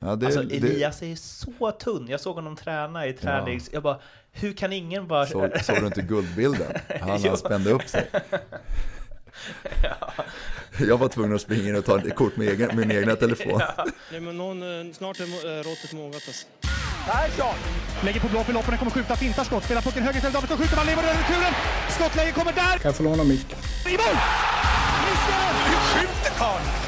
Ja, det, Alltså det, Elias är så tunn, jag såg honom träna i tränings... Jag bara, hur kan ingen bara... såg, såg du inte guldbilden? Han, spände upp sig. Jag var tvungen att springa in och ta ett kort med egen, min egna telefon. Nej, men någon, eh, snart är eh, råttet mogat alltså. Lägger på blå för loppen, kommer skjuta, fintar skott, spelar pucken höger istället, Davidsson skjuter, man lever över returen! Skottläge kommer där! Kan jag få låna micken? I mål! Hur skjuter karln?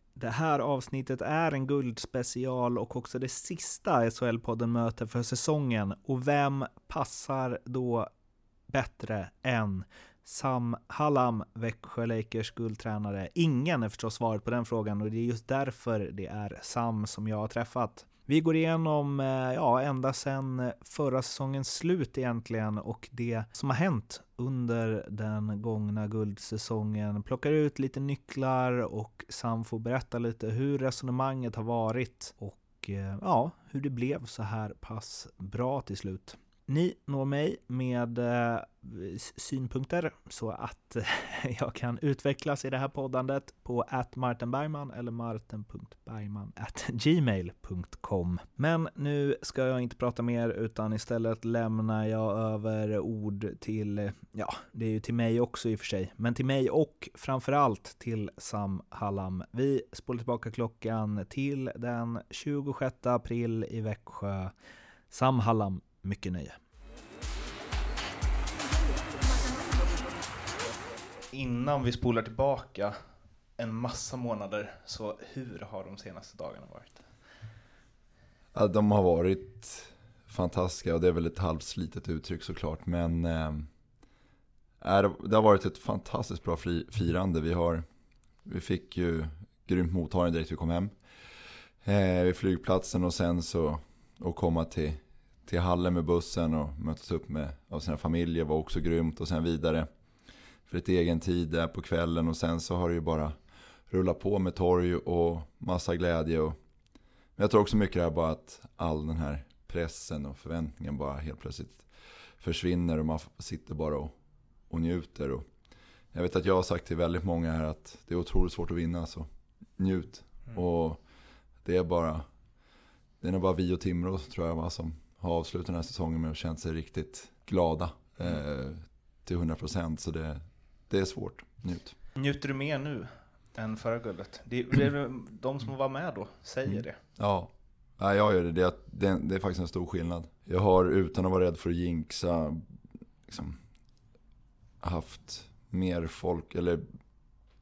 det här avsnittet är en guldspecial och också det sista SHL-podden Möter för säsongen. Och vem passar då bättre än Sam Hallam, Växjö Lakers guldtränare? Ingen är förstås svaret på den frågan och det är just därför det är Sam som jag har träffat. Vi går igenom, eh, ja, ända sedan förra säsongens slut egentligen och det som har hänt under den gångna guldsäsongen. Plockar ut lite nycklar och Sam får berätta lite hur resonemanget har varit och eh, ja, hur det blev så här pass bra till slut. Ni når mig med eh, synpunkter så att eh, jag kan utvecklas i det här poddandet på att eller marten.bergman.gmail.com. Men nu ska jag inte prata mer utan istället lämnar jag över ord till, ja, det är ju till mig också i och för sig, men till mig och framförallt till Sam Hallam. Vi spolar tillbaka klockan till den 26 april i Växjö. Sam Hallam, mycket nöje. Innan vi spolar tillbaka en massa månader, så hur har de senaste dagarna varit? Ja, de har varit fantastiska och det är väl ett halvslitet uttryck såklart. Men eh, det har varit ett fantastiskt bra firande. Vi, har, vi fick ju grymt mottagande direkt vi kom hem. Eh, vid flygplatsen och sen så att komma till, till hallen med bussen och mötas upp med av sina familjer var också grymt. Och sen vidare för ett egen tid där på kvällen och sen så har det ju bara rullat på med torg och massa glädje. Och, men jag tror också mycket det här bara att all den här pressen och förväntningen bara helt plötsligt försvinner och man sitter bara och, och njuter. Och jag vet att jag har sagt till väldigt många här att det är otroligt svårt att vinna så njut. Och det är bara, det är nog bara vi och Timrå tror jag va, som har avslutat den här säsongen med att känt sig riktigt glada eh, till 100% så det, det är svårt, njut. Njuter du mer nu än förra guldet? Det, det är de som var med då säger det. Ja, ja jag gör det. Det är, det, är faktiskt en stor skillnad. Jag har utan att vara rädd för att jinxa liksom, haft mer folk, eller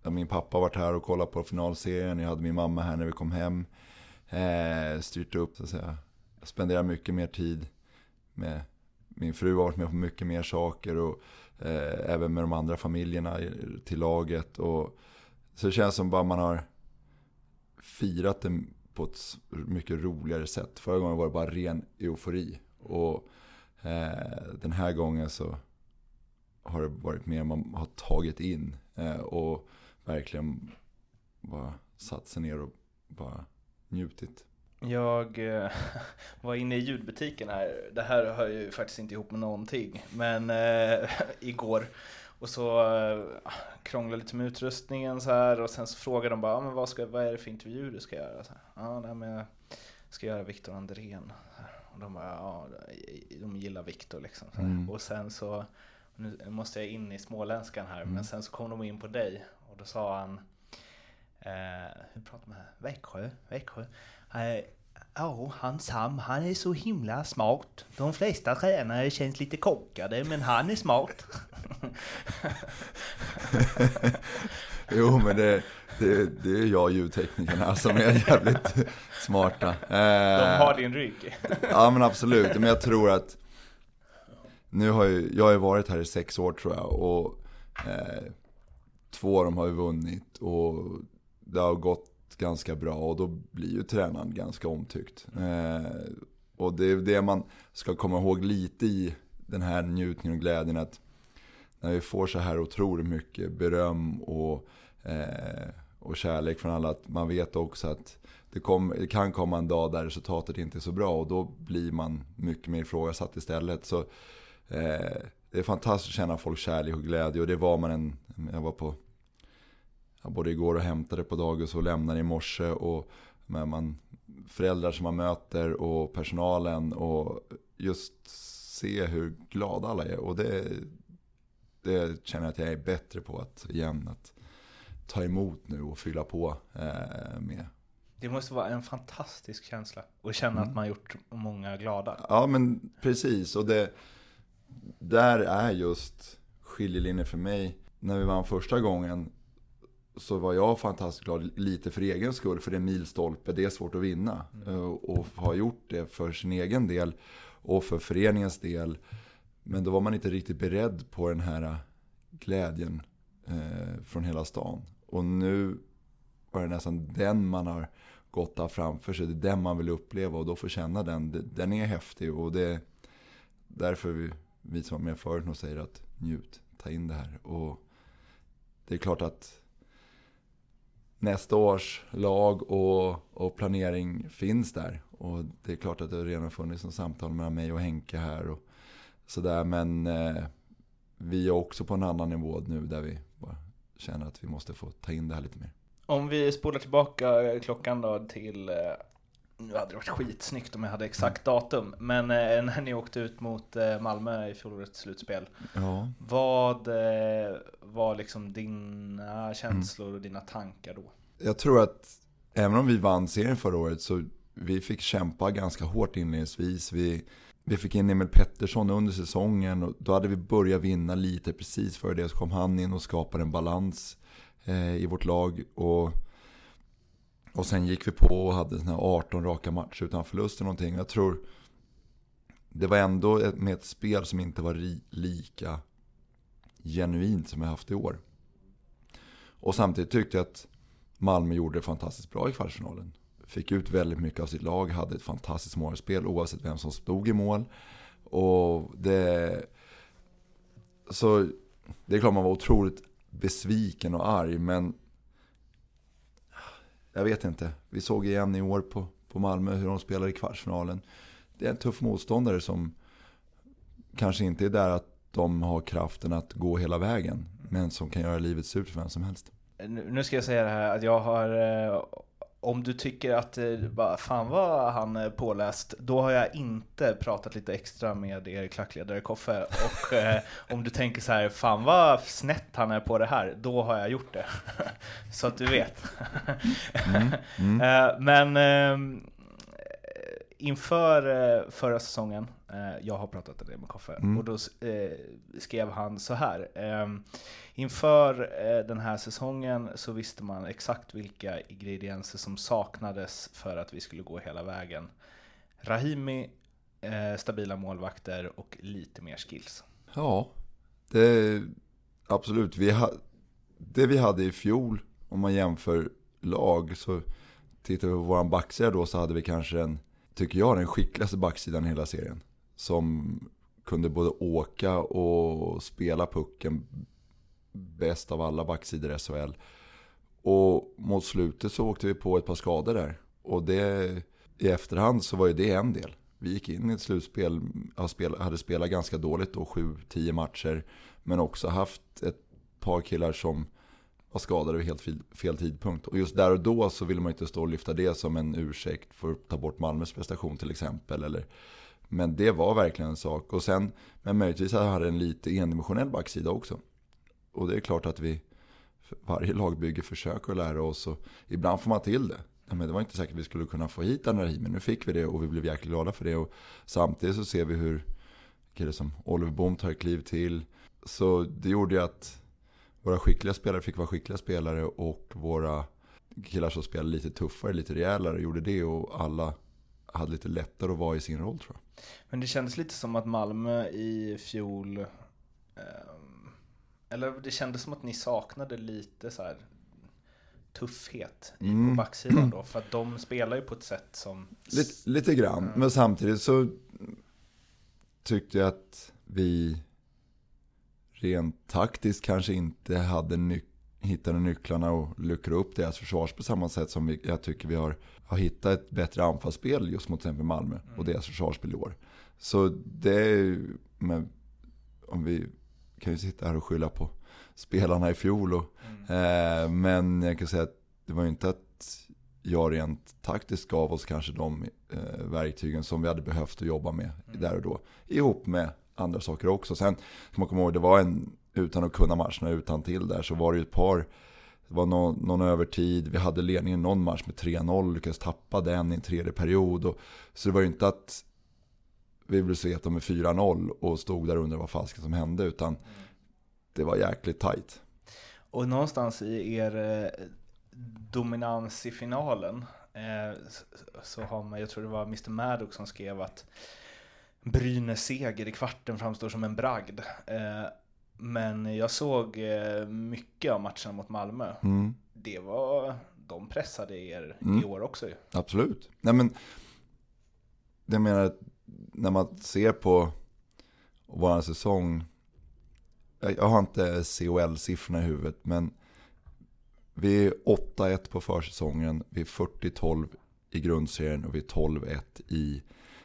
min pappa har varit här och kollat på finalserien, jag hade min mamma här när vi kom hem. Eh, styrt upp så att säga. Jag spenderar mycket mer tid med min fru har varit med på mycket mer saker och eh, även med de andra familjerna till laget. Och, så det känns som bara man har firat det på ett mycket roligare sätt. Förra gången var det bara ren eufori. Och eh, den här gången så har det varit mer man har tagit in. Eh, och verkligen bara satt sig ner och bara njutit. Jag eh, var inne i ljudbutiken här, det här hör ju faktiskt inte ihop med någonting, men eh, igår. Och så eh, krånglade lite med utrustningen så här och sen så frågade de bara, ah, men vad, ska, vad är det för intervju du ska göra? Så här, ah, nej, men jag ska göra Viktor Andrén. Och de bara, ja, de gillar Viktor liksom. Mm. Och sen så, nu måste jag in i småländskan här, Mm. men sen så kom de in på dig och då sa han, eh, hur pratar man här? Växjö, Växjö. Eh, Ja, han Sam, han är så himla smart. De flesta tränare känns lite korkade, men han är smart. Jo men det, det, det är jag ljudteknikerna som är jävligt smarta. De Eh, har din rygg. Ja men absolut, men jag tror att Nu har ju, jag har ju varit här i sex år tror jag och eh, Två av dem har ju vunnit och det har gått ganska bra och då blir ju tränaren ganska omtyckt. Eh, Och det är det man ska komma ihåg lite i den här njutningen och glädjen. Att när vi får så här otroligt mycket beröm och, eh, och kärlek från alla. Att man vet också att det, kom, det, kan komma en dag där resultatet inte är så bra. Och då blir man mycket mer ifrågasatt istället. Så eh, det är fantastiskt att känna folks kärlek och glädje. Och det var man en, jag var på både igår och hämtade på dagis och lämnade i morse. Och med man, föräldrar som man möter och personalen och just se hur glada alla är. Och det, det känner jag att jag är bättre på att, igen, att ta emot nu och fylla på eh, med. Det måste vara en fantastisk känsla att känna mm. att man gjort många glada. Ja, men precis. Och det, där är just skiljelinjen för mig. När vi vann första gången så var jag fantastiskt glad lite för egen skull. För det är milstolpe, det är svårt att vinna. Mm. Och ha gjort det för sin egen del och för föreningens del. Men då var man inte riktigt beredd på den här glädjen eh, från hela stan. Och nu var det nästan den man har gått där framför sig. Det är den man vill uppleva och då få känna den. Den är häftig och det är därför vi, vi som var med förut och säger att njut, ta in det här. Och det är klart att nästa års lag och, och planering finns där. Och det är klart att det redan funnits en samtal mellan mig och Henke här. Och sådär. Men eh, vi är också på en annan nivå nu där vi bara känner att vi måste få ta in det här lite mer. Om vi spolar tillbaka klockan då till, eh, nu hade det varit skitsnyggt om jag hade exakt datum, men eh, när ni åkte ut mot eh, Malmö i fjolårets slutspel. Ja. Vad var liksom dina känslor och dina tankar då? Jag tror att även om vi vann serien förra året så vi fick kämpa ganska hårt inledningsvis. Vi, vi fick in Emil Pettersson under säsongen och då hade vi börjat vinna lite precis före det. Så kom han in och skapade en balans eh, i vårt lag. Och, och sen gick vi på och hade såna 18 raka matcher utan förlust någonting. Jag tror det var ändå med ett spel som inte var ri, lika genuint som jag haft i år. Och samtidigt tyckte jag att Malmö gjorde det fantastiskt bra i kvartsfinalen fick ut väldigt mycket av sitt lag, hade ett fantastiskt målspel oavsett vem som stod i mål. Och det... Så det är klart man var otroligt besviken och arg, men... Jag vet inte. Vi såg igen i år på, på Malmö hur de spelar i kvartsfinalen. Det är en tuff motståndare som kanske inte är där att de har kraften att gå hela vägen. Men som kan göra livet surt för vem som helst. Nu ska jag säga det här att jag har eh, om du tycker att bara, fan vad han är påläst, då har jag inte pratat lite extra med er klackledare Koffe. Och eh, om du tänker så här, fan vad snett han är på det här, då har jag gjort det. så att du vet. mm, mm. Eh, men eh, inför eh, förra säsongen, eh, jag har pratat det med Koffe, mm. och då eh, skrev han så här. Ehm, inför den här säsongen så visste man exakt vilka ingredienser som saknades för att vi skulle gå hela vägen. Rahimi, stabila målvakter och lite mer skills. Ja, det absolut. Vi ha, det vi hade i fjol, om man jämför lag, så tittar vi på vår backsida då så hade vi kanske en tycker jag, den skickligaste backsidan i hela serien. Som kunde både åka och spela pucken bäst av alla backsidor i SHL. Och mot slutet så åkte vi på ett par skador där. Och det, i efterhand så var ju det en del. Vi gick in i ett slutspel, hade spelat ganska dåligt då, 7-10 matcher. Men också haft ett par killar som var skadade vid helt fel tidpunkt. Och just där och då så ville man inte stå och lyfta det som en ursäkt för att ta bort Malmös prestation till exempel. Eller, men det var verkligen en sak. Och sen, men möjligtvis hade en lite endimensionell backsida också. Och det är klart att vi, varje lagbygge försöker lära oss och ibland får man till det. Men det var inte säkert att vi skulle kunna få hit Anarhi, men nu fick vi det och vi blev jäkligt glada för det. Och samtidigt så ser vi hur killar som Oliver Bohm tar ett kliv till. Så det gjorde ju att våra skickliga spelare fick vara skickliga spelare och våra killar som spelade lite tuffare, lite rejälare gjorde det och alla hade lite lättare att vara i sin roll tror jag. Men det kändes lite som att Malmö i fjol eh, eller det kändes som att ni saknade lite så här tuffhet Mm. på backsidan då? För att de spelar ju på ett sätt som... Lite, lite grann, men samtidigt så tyckte jag att vi rent taktiskt kanske inte hade ny- hittade nycklarna och luckra upp deras försvars på samma sätt som vi, jag tycker vi har, har hittat ett bättre anfallsspel just mot till exempel Malmö och deras försvarsspel i år. Så det är men om vi kan ju sitta här och skylla på spelarna i fjol. Och, eh, men jag kan säga att det var ju inte att jag rent taktiskt gav oss kanske de eh, verktygen som vi hade behövt att jobba med där och då. Ihop med andra saker också. Sen kan man komma ihåg, det var en, utan att kunna matcherna utan till där så var det ju ett par det var någon, någon övertid, vi hade ledningen någon match med 3-0, lyckades tappa den i en tredje period. Och, så det var ju inte att vi blev sveta med 4-0 och stod där och undrade vad fasken som hände, utan det var jäkligt tajt. Och någonstans i er eh, dominans i finalen eh, så har man, jag tror det var Mr Maddox som skrev att Brynäs seger i kvarten framstår som en bragd. Eh, men jag såg eh, mycket av matcherna mot Malmö. Mm. Det var, de pressade er Mm. i år också ju. Absolut. Nej men, jag menar att när man ser på vår säsong, jag jag har inte COL-siffrorna i huvudet, men vi är 8-1 på försäsongen, vi är 40-12 i grundserien och vi är 12-1 i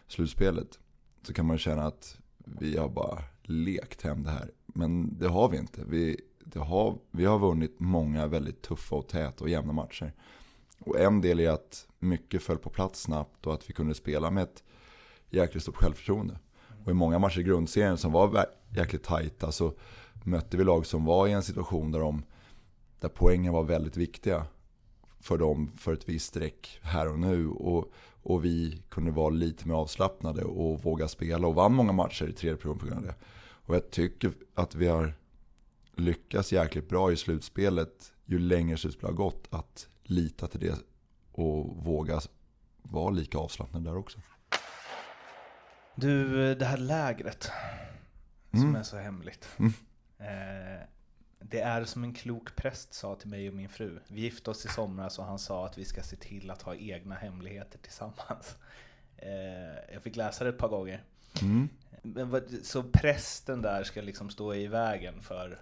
slutspelet. Så kan man känna att vi har bara lekt hem det här. Men det har vi inte. Vi, det har, vi har vunnit många väldigt tuffa och täta och jämna matcher. Och en del är att mycket föll på plats snabbt och att vi kunde spela med ett jäkligt stort självförtroende. Och i många matcher i grundserien som var jäkligt tajta så mötte vi lag som var i en situation där, de, där poängen var väldigt viktiga för dem för ett visst streck här och nu. Och, och vi kunde vara lite mer avslappnade och våga spela och vann många matcher i tredje perioden på grund av det. Och jag tycker att vi har lyckats jäkligt bra i slutspelet ju längre slutspelet har gått att lita till det och våga vara lika avslappnad där också. Du, eh, det här lägret som Mm. är så hemligt. Mm. Eh, det är som en klok präst sa till mig och min fru. Vi gifte oss i somras och han sa att vi ska se till att ha egna hemligheter tillsammans. Eh, jag fick läsa det ett par gånger. Mm. Men så prästen där ska liksom stå i vägen för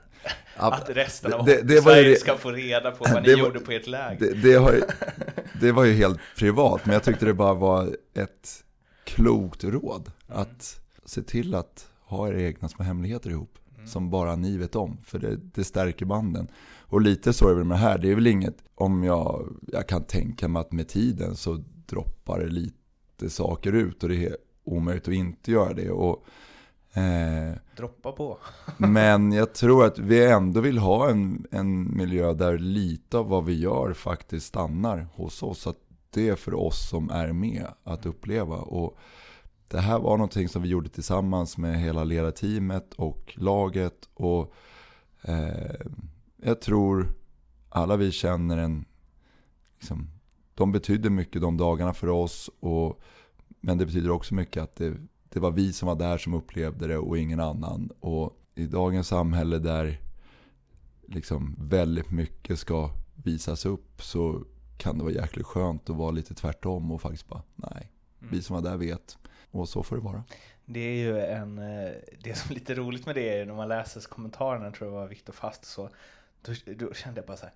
att resten av det- det var ju Sverige det- ska få reda på vad ni det var- gjorde på ert läger? Det, det, har ju, det var ju helt privat, men jag tyckte det bara var ett klokt råd. Att se till att ha era egna små hemligheter ihop. Som bara ni vet om, för det, det stärker banden. Och lite så är det med det här, det är väl inget, om jag, jag kan tänka mig att med tiden så droppar det lite saker ut och det är omöjligt att inte göra det. Och, eh, Droppa på. men jag tror att vi ändå vill ha en, en miljö där lite av vad vi gör faktiskt stannar hos oss. Att det är för oss som är med att uppleva. Och det här var någonting som vi gjorde tillsammans med hela ledarteamet och laget. Och eh, jag tror alla vi känner en, liksom, de betydde mycket de dagarna för oss. Och, men det betyder också mycket att det, det var vi som var där som upplevde det och ingen annan. Och i dagens samhälle där liksom väldigt mycket ska visas upp så kan det vara jäkligt skönt att vara lite tvärtom och faktiskt bara nej, vi som var där vet. Och så får det vara. Det är ju en, eh, det som är lite roligt med det är ju när man läser kommentarerna, tror jag var Viktor Fast så, då, då kände jag bara så här,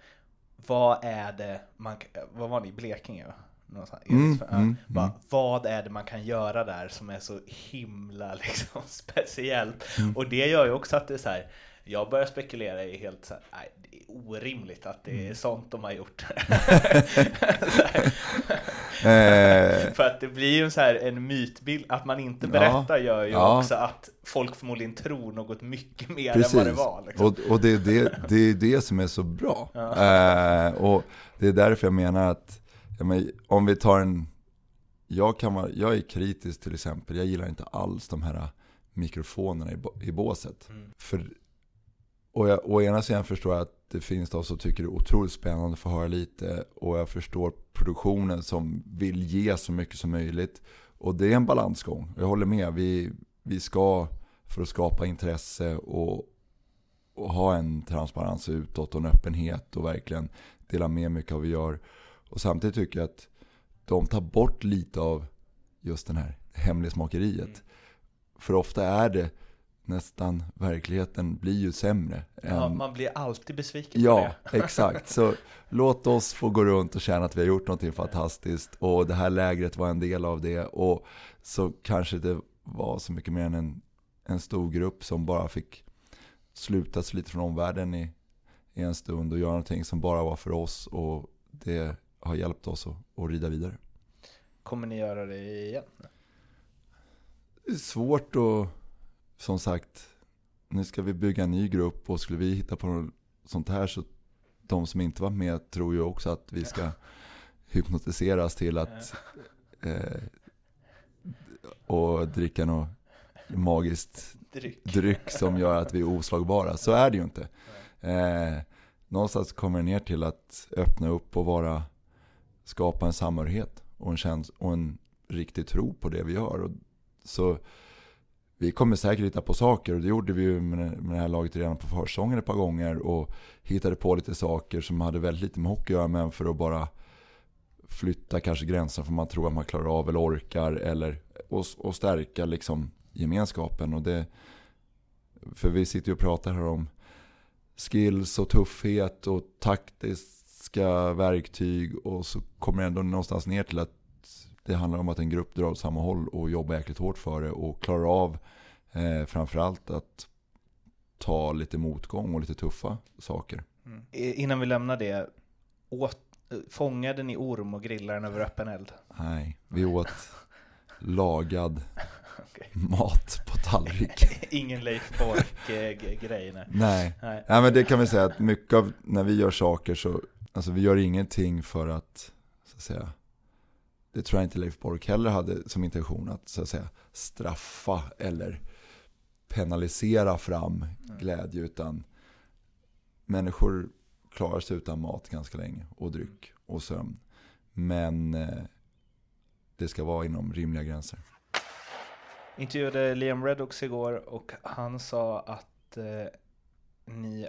vad är det man, vad var det i Blekinge? Va? Någonstans, Mm, ja, mm, bara, mm. Vad är det man kan göra där som är så himla liksom speciellt? Mm. Och det gör ju också att det är så här, jag börjar spekulera i helt så här, nej, det är orimligt att det är Mm. sånt de har gjort. Eh, För att det blir ju så här en mytbild, att man inte Ja, berättar gör ju ja. också att folk förmodligen tror något mycket mer än vad det var. Liksom. Och, och det, är det, det är det som är så bra. Eh, och det är därför jag menar att, jag men, om vi tar en, jag, kan vara, jag är kritisk till exempel, jag gillar inte alls de här mikrofonerna i, i båset. Mm. För, och jag, å ena sidan förstår jag att det finns de som tycker det är otroligt spännande att få höra lite. Och jag förstår produktionen som vill ge så mycket som möjligt. Och det är en balansgång. Jag håller med. Vi, vi ska, för att skapa intresse och, och ha en transparens utåt och en öppenhet och verkligen dela med mycket av vad vi gör. Och samtidigt tycker jag att de tar bort lite av just den här hemlighetsmakeriet. Mm. För ofta är det nästan, verkligheten blir ju sämre. Ja, än... man blir alltid besviken Ja, exakt. Så låt oss få gå runt och känna att vi har gjort någonting fantastiskt. Och det här lägret var en del av det. Och så kanske det var så mycket mer än en, en stor grupp som bara fick slutas lite från omvärlden i, i en stund och göra någonting som bara var för oss. Och det har hjälpt oss att, att rida vidare. Kommer ni göra det igen? Det är svårt att, som sagt, nu ska vi bygga en ny grupp och skulle vi hitta på något sånt här så de som inte var med tror ju också att vi ska hypnotiseras till att eh, och dricka något magiskt dryck. dryck som gör att vi är oslagbara. Så är det ju inte. Eh, någonstans kommer det ner till att öppna upp och vara, skapa en samhörighet och en, käns och en riktig tro på det vi gör. Och, så vi kommer säkert hitta på saker och det gjorde vi ju med, med det här laget redan på försäsongen ett par gånger och hittade på lite saker som hade väldigt lite med hockey att göra men för att bara flytta kanske gränsen för man tror att man klarar av eller orkar eller och, och stärka liksom gemenskapen. Och det, för vi sitter ju och pratar här om skills och tuffhet och taktiskt taktiska verktyg och så kommer det ändå någonstans ner till att det handlar om att en grupp drar åt samma håll och jobbar jäkligt hårt för det och klarar av eh, framförallt att ta lite motgång och lite tuffa saker. Mm. Innan vi lämnar det, åt, fångade ni orm och grillade den över öppen eld? Nej, vi åt lagad okay. mat på tallrik. Ingen Leif Bork-grej? Nej. nej. nej. Nej, men det kan vi säga att mycket av när vi gör saker så, alltså vi gör ingenting för att, så att säga, det tror jag inte Leif Bork heller hade som intention att, så att säga, straffa eller penalisera fram glädje, utan människor klarar sig utan mat ganska länge och dryck och sömn. Men eh, det ska vara inom rimliga gränser. Intervjuade Liam Redox igår och han sa att eh, ni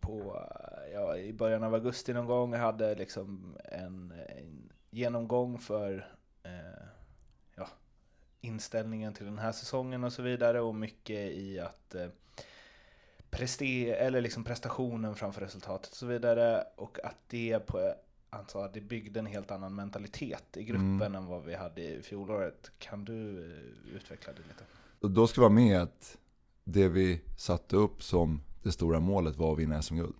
på, ja, i början av augusti någon gång hade liksom en, en genomgång för eh, ja, inställningen till den här säsongen och så vidare och mycket i att eh, prester, eller liksom prestationen framför resultatet och så vidare och att det på alltså det byggde en helt annan mentalitet i gruppen mm. än vad vi hade i fjolåret. Kan du eh, utveckla det lite? Då ska vi vara med att det vi satte upp som det stora målet var att vinna SM-guld.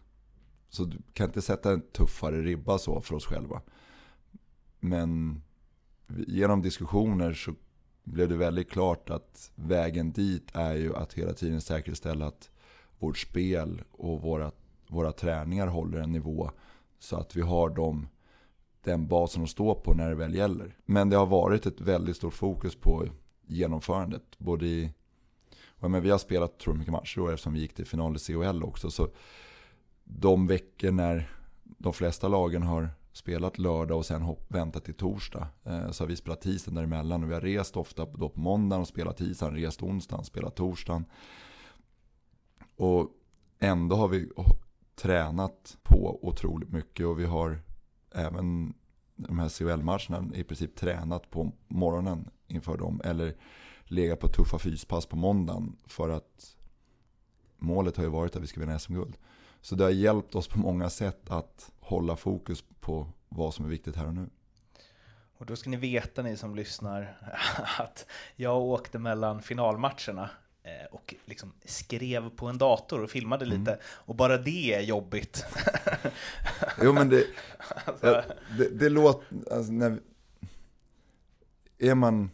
Så du kan inte sätta en tuffare ribba så för oss själva. Men genom diskussioner så blev det väldigt klart att vägen dit är ju att hela tiden säkerställa att vårt spel och våra, våra träningar håller en nivå så att vi har dem, den basen att stå på när det väl gäller. Men det har varit ett väldigt stort fokus på genomförandet. Både i, men vi har spelat tror jag, mycket matcher då eftersom vi gick till final i CHL också. Så de veckor när de flesta lagen har spelat lördag och sen hopp, väntat till torsdag. Eh, så har vi spelat tisdagen däremellan och vi har rest ofta då på måndagen och spelat tisdagen, rest onsdagen, spelat torsdagen. Och ändå har vi tränat på otroligt mycket och vi har även de här CHL-matcherna i princip tränat på morgonen inför dem. Eller legat på tuffa fyspass på måndagen för att målet har ju varit att vi ska vinna SM-guld. Så det har hjälpt oss på många sätt att hålla fokus på vad som är viktigt här och nu. Och då ska ni veta ni som lyssnar att jag åkte mellan finalmatcherna Eh, och liksom skrev på en dator och filmade mm. lite. Och bara det är jobbigt. jo men det, alltså. det, det, låter, alltså, när, är man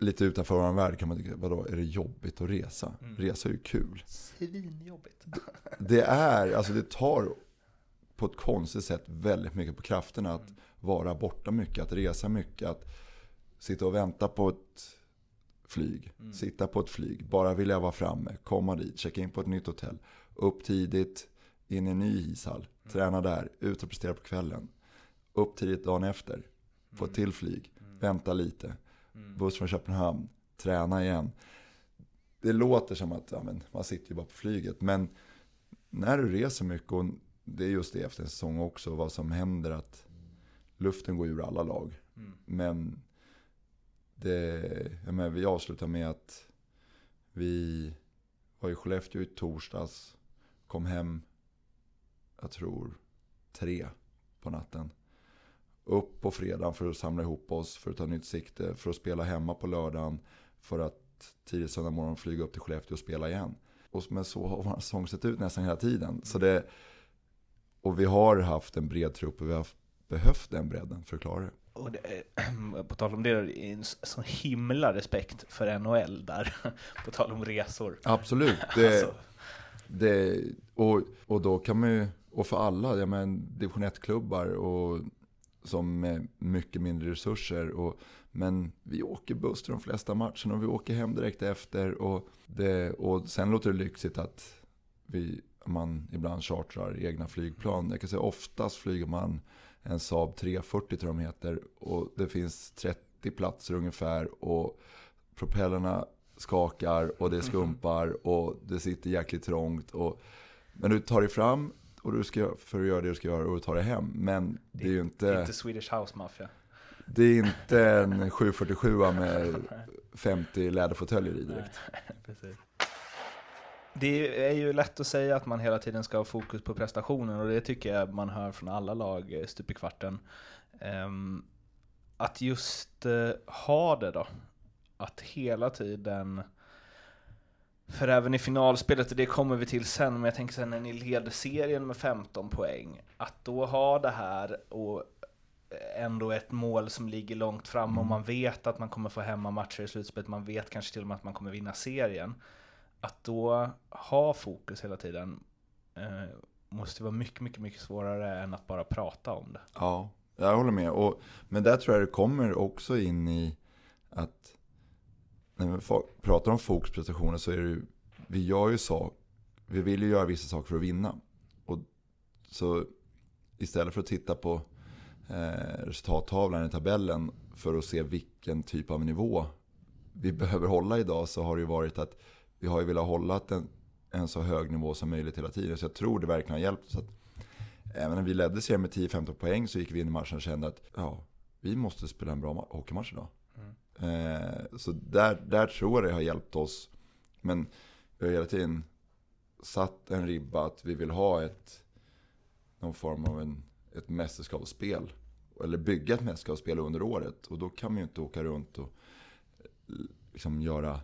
lite utanför vår värld kan man tycka, vadå, är det jobbigt att resa? Mm. Resa är ju kul. Svinjobbigt. det är, alltså det tar på ett konstigt sätt väldigt mycket på krafterna att mm. vara borta mycket, att resa mycket, att sitta och vänta på ett flyg. Mm. Sitta på ett flyg, bara vilja vara framme, komma dit, checka in på ett nytt hotell. Upp tidigt, in i en ny ishall, mm. träna där, ut och prestera på kvällen. Upp tidigt dagen efter, få ett mm. till flyg, mm. vänta lite. Mm. Buss från Köpenhamn, träna igen. Det låter som att ja, men, man sitter ju bara på flyget. Men när du reser mycket, och det är just det efter en säsong också, vad som händer att luften går ur alla lag. Mm. Men det, jag menar, vi avslutar med att vi var i Skellefteå i torsdags, kom hem, jag tror, tre på natten. Upp på fredagen för att samla ihop oss, för att ta nytt sikte, för att spela hemma på lördagen, för att tidigt söndag morgon flyga upp till Skellefteå och spela igen. Och, men så har vår säsong sett ut nästan hela tiden. Så det, och vi har haft en bred trupp och vi har behövt den bredden för att klara det. Och det, på tal om det, det är en sån himla respekt för NHL där. På tal om resor. Absolut. Det, Alltså. det, och, och då kan man ju, och för alla, jag menar division 1-klubbar och som med mycket mindre resurser. Och, men vi åker buss till de flesta matcherna och vi åker hem direkt efter. Och, det, och sen låter det lyxigt att vi, man ibland chartrar egna flygplan. Jag kan säga oftast flyger man en Saab 340 tror de heter. Och det finns 30 platser ungefär. Och propellerna skakar och det skumpar och det sitter jäkligt trångt. Och, men du tar dig fram och du ska, för att göra det du ska göra och tar dig hem. Men det är ju inte, Inte Swedish House Mafia. det är inte en 747 med 50 läderfåtöljer i direkt. Precis. Det är ju lätt att säga att man hela tiden ska ha fokus på prestationen och det tycker jag man hör från alla lag eh, stup i kvarten. Ehm, Att just eh, ha det då, att hela tiden för även i finalspelet, och det kommer vi till sen, men jag tänker sen när ni leder serien med 15 poäng, att då ha det här och ändå ett mål som ligger långt fram och man vet att man kommer få hemma matcher i slutspelet, man vet kanske till och med att man kommer vinna serien. Att då ha fokus hela tiden eh, måste vara mycket, mycket, mycket svårare än att bara prata om det. Ja, jag håller med. Och, men där tror jag det kommer också in i att när vi pratar om fokusprestationer så är det ju, vi gör ju sak, vi vill ju göra vissa saker för att vinna. Och så istället för att titta på eh, resultattavlan i tabellen för att se vilken typ av nivå vi behöver hålla idag så har det ju varit att vi har ju velat hålla en, en så hög nivå som möjligt hela tiden. Så jag tror det verkligen har hjälpt Så Att även när vi ledde serien med 10-15 poäng så gick vi in i matchen och kände att ja, vi måste spela en bra hockeymatch idag. Eh, så där, där tror jag det har hjälpt oss. Men vi har hela tiden satt en ribba att vi vill ha ett, någon form av en, ett mästerskapsspel. Eller bygga ett mästerskapsspel under året. Och då kan man ju inte åka runt och eh, liksom göra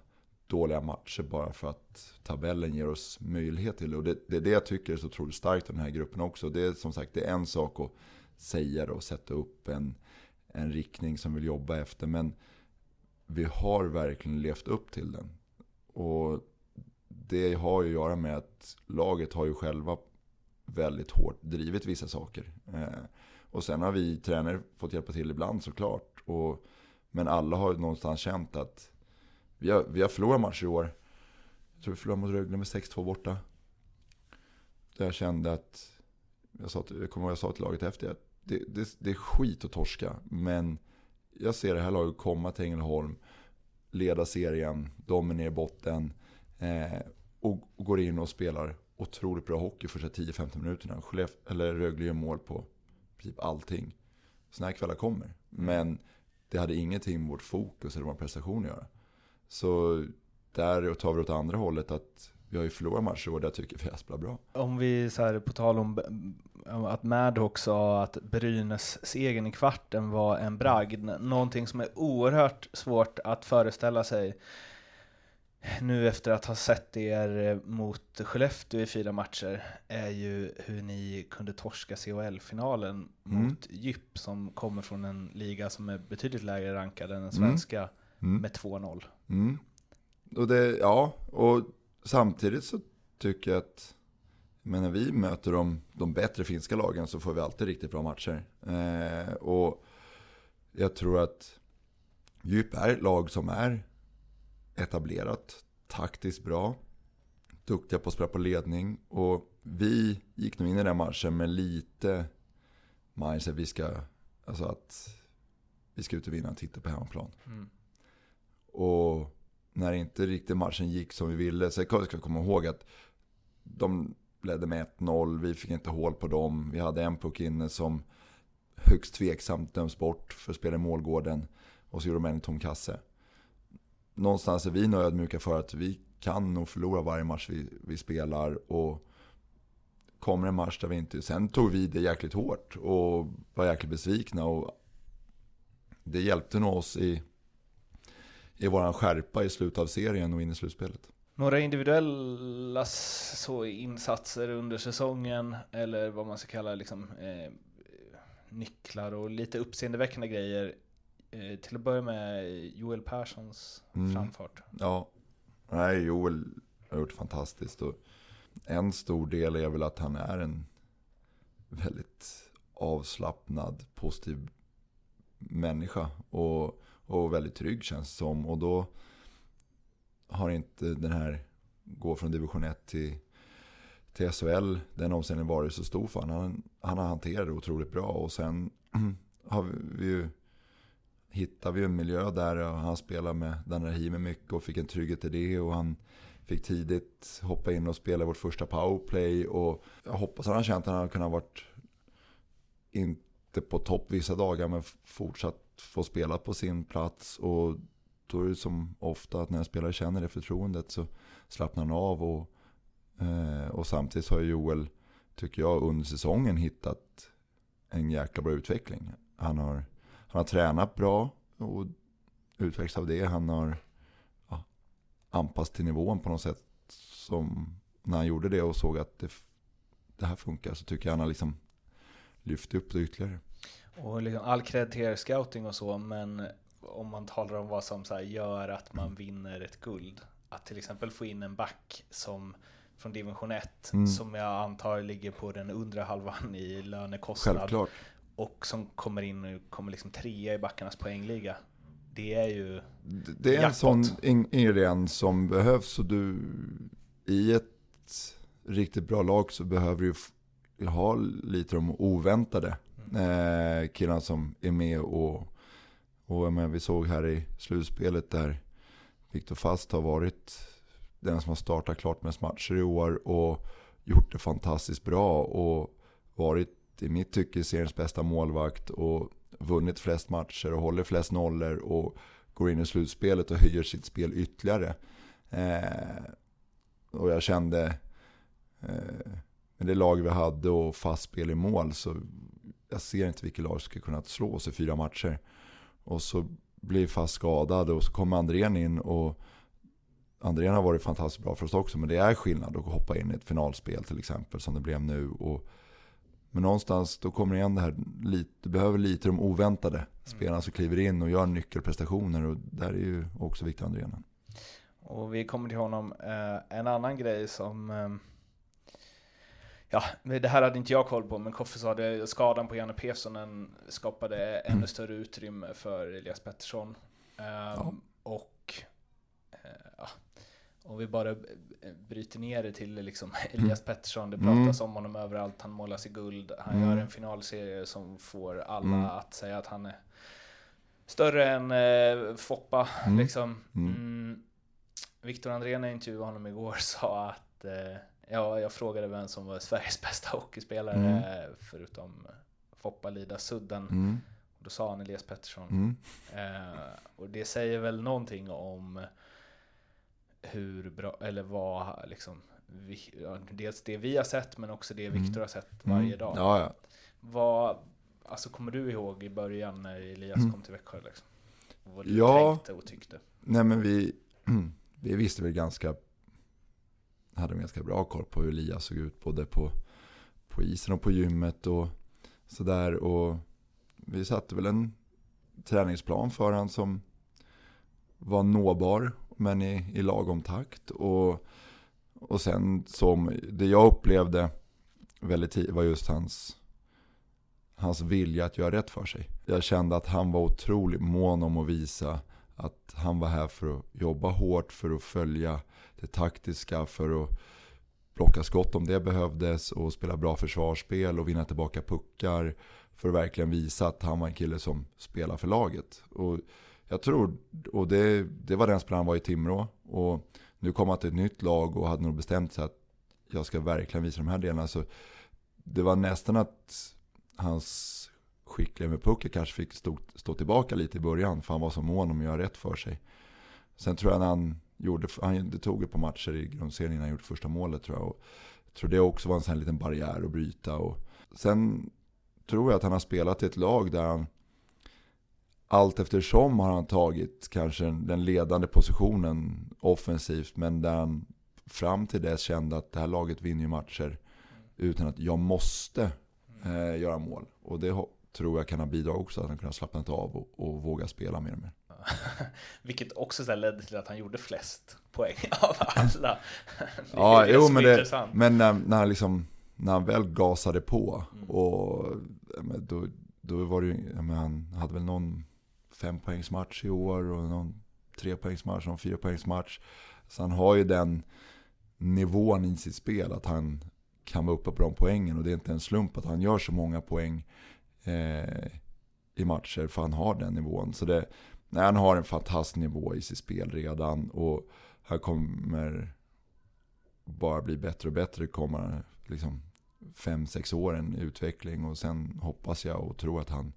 dåliga matcher bara för att tabellen ger oss möjlighet till det. Och det, det är det jag tycker är så otroligt starkt i den här gruppen också. Det är som sagt det är en sak att säga det och sätta upp en, en riktning som vi vill jobba efter. Men vi har verkligen levt upp till den. Och det har ju att göra med att laget har ju själva väldigt hårt drivit vissa saker. Eh, och sen har vi tränare fått hjälpa till ibland såklart. Och, men alla har ju någonstans känt att vi har, vi har förlorat matcher i år. Jag tror vi förlorade mot Rögle med 6-2 borta. Där jag kände att, jag, sa till, jag kommer ihåg jag sa till laget efter, att det, det, det är skit att torska. Men jag ser det här laget komma till Ängelholm, leda serien, de är ner i botten. Eh, och, och går in och spelar otroligt bra hockey första 10-15 minuterna. Skellef- eller Rögle gör mål på typ allting. Sådana här kvällar kommer. Men det hade ingenting med vårt fokus eller vår prestation att göra. Så där tar vi åt andra hållet att vi har ju förlorat matcher och där tycker vi vi spelar bra. Om vi så här, på tal om om att Maddox sa att Brynäs segern i kvarten var en bragd, någonting som är oerhört svårt att föreställa sig nu efter att ha sett er mot Skellefteå i fyra matcher är ju hur ni kunde torska CHL-finalen Mm. mot Djup som kommer från en liga som är betydligt lägre rankad än den svenska Mm. med 2-0. Mm. Och det, ja, och samtidigt så tycker jag att men när vi möter de, de bättre finska lagen så får vi alltid riktigt bra matcher. Eh, och jag tror att Djup är ett lag som är etablerat, taktiskt bra, duktiga på att spela på ledning. Och vi gick nog in i den matchen med lite mindset vi ska, alltså att vi ska ut och vinna och titta på hemmaplan. Mm. Och när inte riktigt matchen gick som vi ville, så ska vi komma ihåg att de, ledde med 1-0, vi fick inte hål på dem. Vi hade en puck inne som högst tveksamt döms bort för att spela i målgården. Och så gjorde de en tom kasse. Någonstans är vi nog ödmjuka för att vi kan nog förlora varje match vi, vi spelar. Och kommer en match där vi inte... Sen tog vi det jäkligt hårt och var jäkligt besvikna. Och det hjälpte nog oss i, i våran skärpa i slutet av serien och in i slutspelet. Några individuella så insatser under säsongen, eller vad man ska kalla liksom, eh, nycklar och lite uppseendeväckande grejer. Eh, till att börja med Joel Perssons mm. framfart. Ja, nej Joel har gjort fantastiskt. Och en stor del är väl att han är en väldigt avslappnad, positiv människa. Och, och väldigt trygg känns det som. Och då har inte den här gå från division 1 till, till SHL, den omställningen varit så stor för honom. Han, han har hanterat det otroligt bra. Och sen har vi ju hittade vi en miljö där han spelade med Dan Rahimi mycket och fick en trygghet i det. Och han fick tidigt hoppa in och spela vårt första powerplay. Och jag hoppas att han känt att han hade kunnat varit, inte på topp vissa dagar, men fortsatt få spela på sin plats. Och då är det som ofta att när en spelare känner det förtroendet så slappnar han av. Och, eh, och samtidigt har Joel, tycker jag, under säsongen hittat en jäkla bra utveckling. Han har, han har tränat bra och utvecklats av det. Han har ja, anpassat till nivån på något sätt. Som när han gjorde det och såg att det, det här funkar så tycker jag han har liksom lyft upp det ytterligare. Och liksom all cred till er scouting och så, men om man talar om vad som så gör att man vinner ett guld. Att till exempel få in en back som från division 1 mm. som jag antar ligger på den undre halvan i lönekostnad. Självklart. Och som kommer in och kommer liksom trea i backarnas poängliga. Det är ju Det är jackpot. en sån ingrediens som behövs och du i ett riktigt bra lag så behöver du ha lite de oväntade eh, killarna som är med och och menar, vi såg här i slutspelet där Viktor Fast har varit den som har startat klart mest matcher i år och gjort det fantastiskt bra och varit i mitt tycke seriens bästa målvakt och vunnit flest matcher och håller flest nollor och går in i slutspelet och höjer sitt spel ytterligare. Eh, och jag kände eh, med det lag vi hade och fast spel i mål så jag ser inte vilket lag som skulle kunna slå oss i fyra matcher. Och så blir fast skadad och så kommer Andrén in och Andrén har varit fantastiskt bra för oss också. Men det är skillnad att hoppa in i ett finalspel till exempel som det blev nu. Och, men någonstans då kommer igen det här, du behöver lite de oväntade spelarna som kliver in och gör nyckelprestationer. Och där är ju också Viktor Andrén. Och vi kommer till honom. Eh, en annan grej som eh, Ja, det här hade inte jag koll på, men Koffe sa att skadan på Janne Pesonen skapade ännu mm. större utrymme för Elias Pettersson. Um, ja. Och uh, ja, om vi bara bryter ner det till liksom Elias mm. Pettersson, det pratas mm. om honom överallt, han målas i guld, han mm. gör en finalserie som får alla mm. att säga att han är större än uh, Foppa. Mm. Liksom. Viktor Andrén i intervjuade honom igår sa att uh, Ja, jag frågade vem som var Sveriges bästa hockeyspelare mm. förutom Foppa Lida Sudden. Mm. Och då sa han Elias Pettersson. Mm. Eh, och det säger väl någonting om hur bra, eller vad liksom, vi, dels det vi har sett men också det mm. Viktor har sett varje mm. dag. Ja, ja. Vad, alltså kommer du ihåg i början när Elias mm. kom till Växjö? Liksom? Vad du ja, tänkte och tyckte? Nej men vi, vi visste väl ganska hade en ganska bra koll på hur Elias såg ut både på, på isen och på gymmet och sådär. Och vi satte väl en träningsplan för honom som var nåbar men i, i lagom takt. Och, och sen som det jag upplevde väldigt tidigt var just hans, hans vilja att göra rätt för sig. Jag kände att han var otroligt mån om att visa att han var här för att jobba hårt, för att följa det taktiska, för att plocka skott om det behövdes och spela bra försvarsspel och vinna tillbaka puckar. För att verkligen visa att han var en kille som spelar för laget. Och jag tror, och det, det var den spelaren han var i Timrå. Och nu kom han till ett nytt lag och hade nog bestämt sig att jag ska verkligen visa de här delarna. Så det var nästan att hans skicklighet med pucken kanske fick stå, stå tillbaka lite i början. För han var så mån om att göra rätt för sig. Sen tror jag när han gjorde, han, det tog ett par matcher i grundserien innan han gjorde första målet tror jag. Och jag tror det också var en sån här liten barriär att bryta. Och sen tror jag att han har spelat i ett lag där han allt eftersom har han tagit kanske den ledande positionen offensivt. Men där han fram till dess kände att det här laget vinner ju matcher utan att jag måste eh, göra mål. Och det tror jag kan ha bidragit också att han kunnat slappna av och, och våga spela mer och mer. Vilket också så ledde till att han gjorde flest poäng av alla. ja, jo, men, det, men när, när, han liksom, när han väl gasade på mm. och då, då var det ju, men han hade väl någon fempoängsmatch i år och någon trepoängsmatch och någon fyrapoängsmatch. Så han har ju den nivån i sitt spel att han kan vara uppe på de poängen och det är inte en slump att han gör så många poäng eh, i matcher för han har den nivån. Så det, nej, han har en fantastisk nivå i sitt spel redan och han kommer bara bli bättre och bättre kommer liksom fem, sex åren i utveckling och sen hoppas jag och tror att han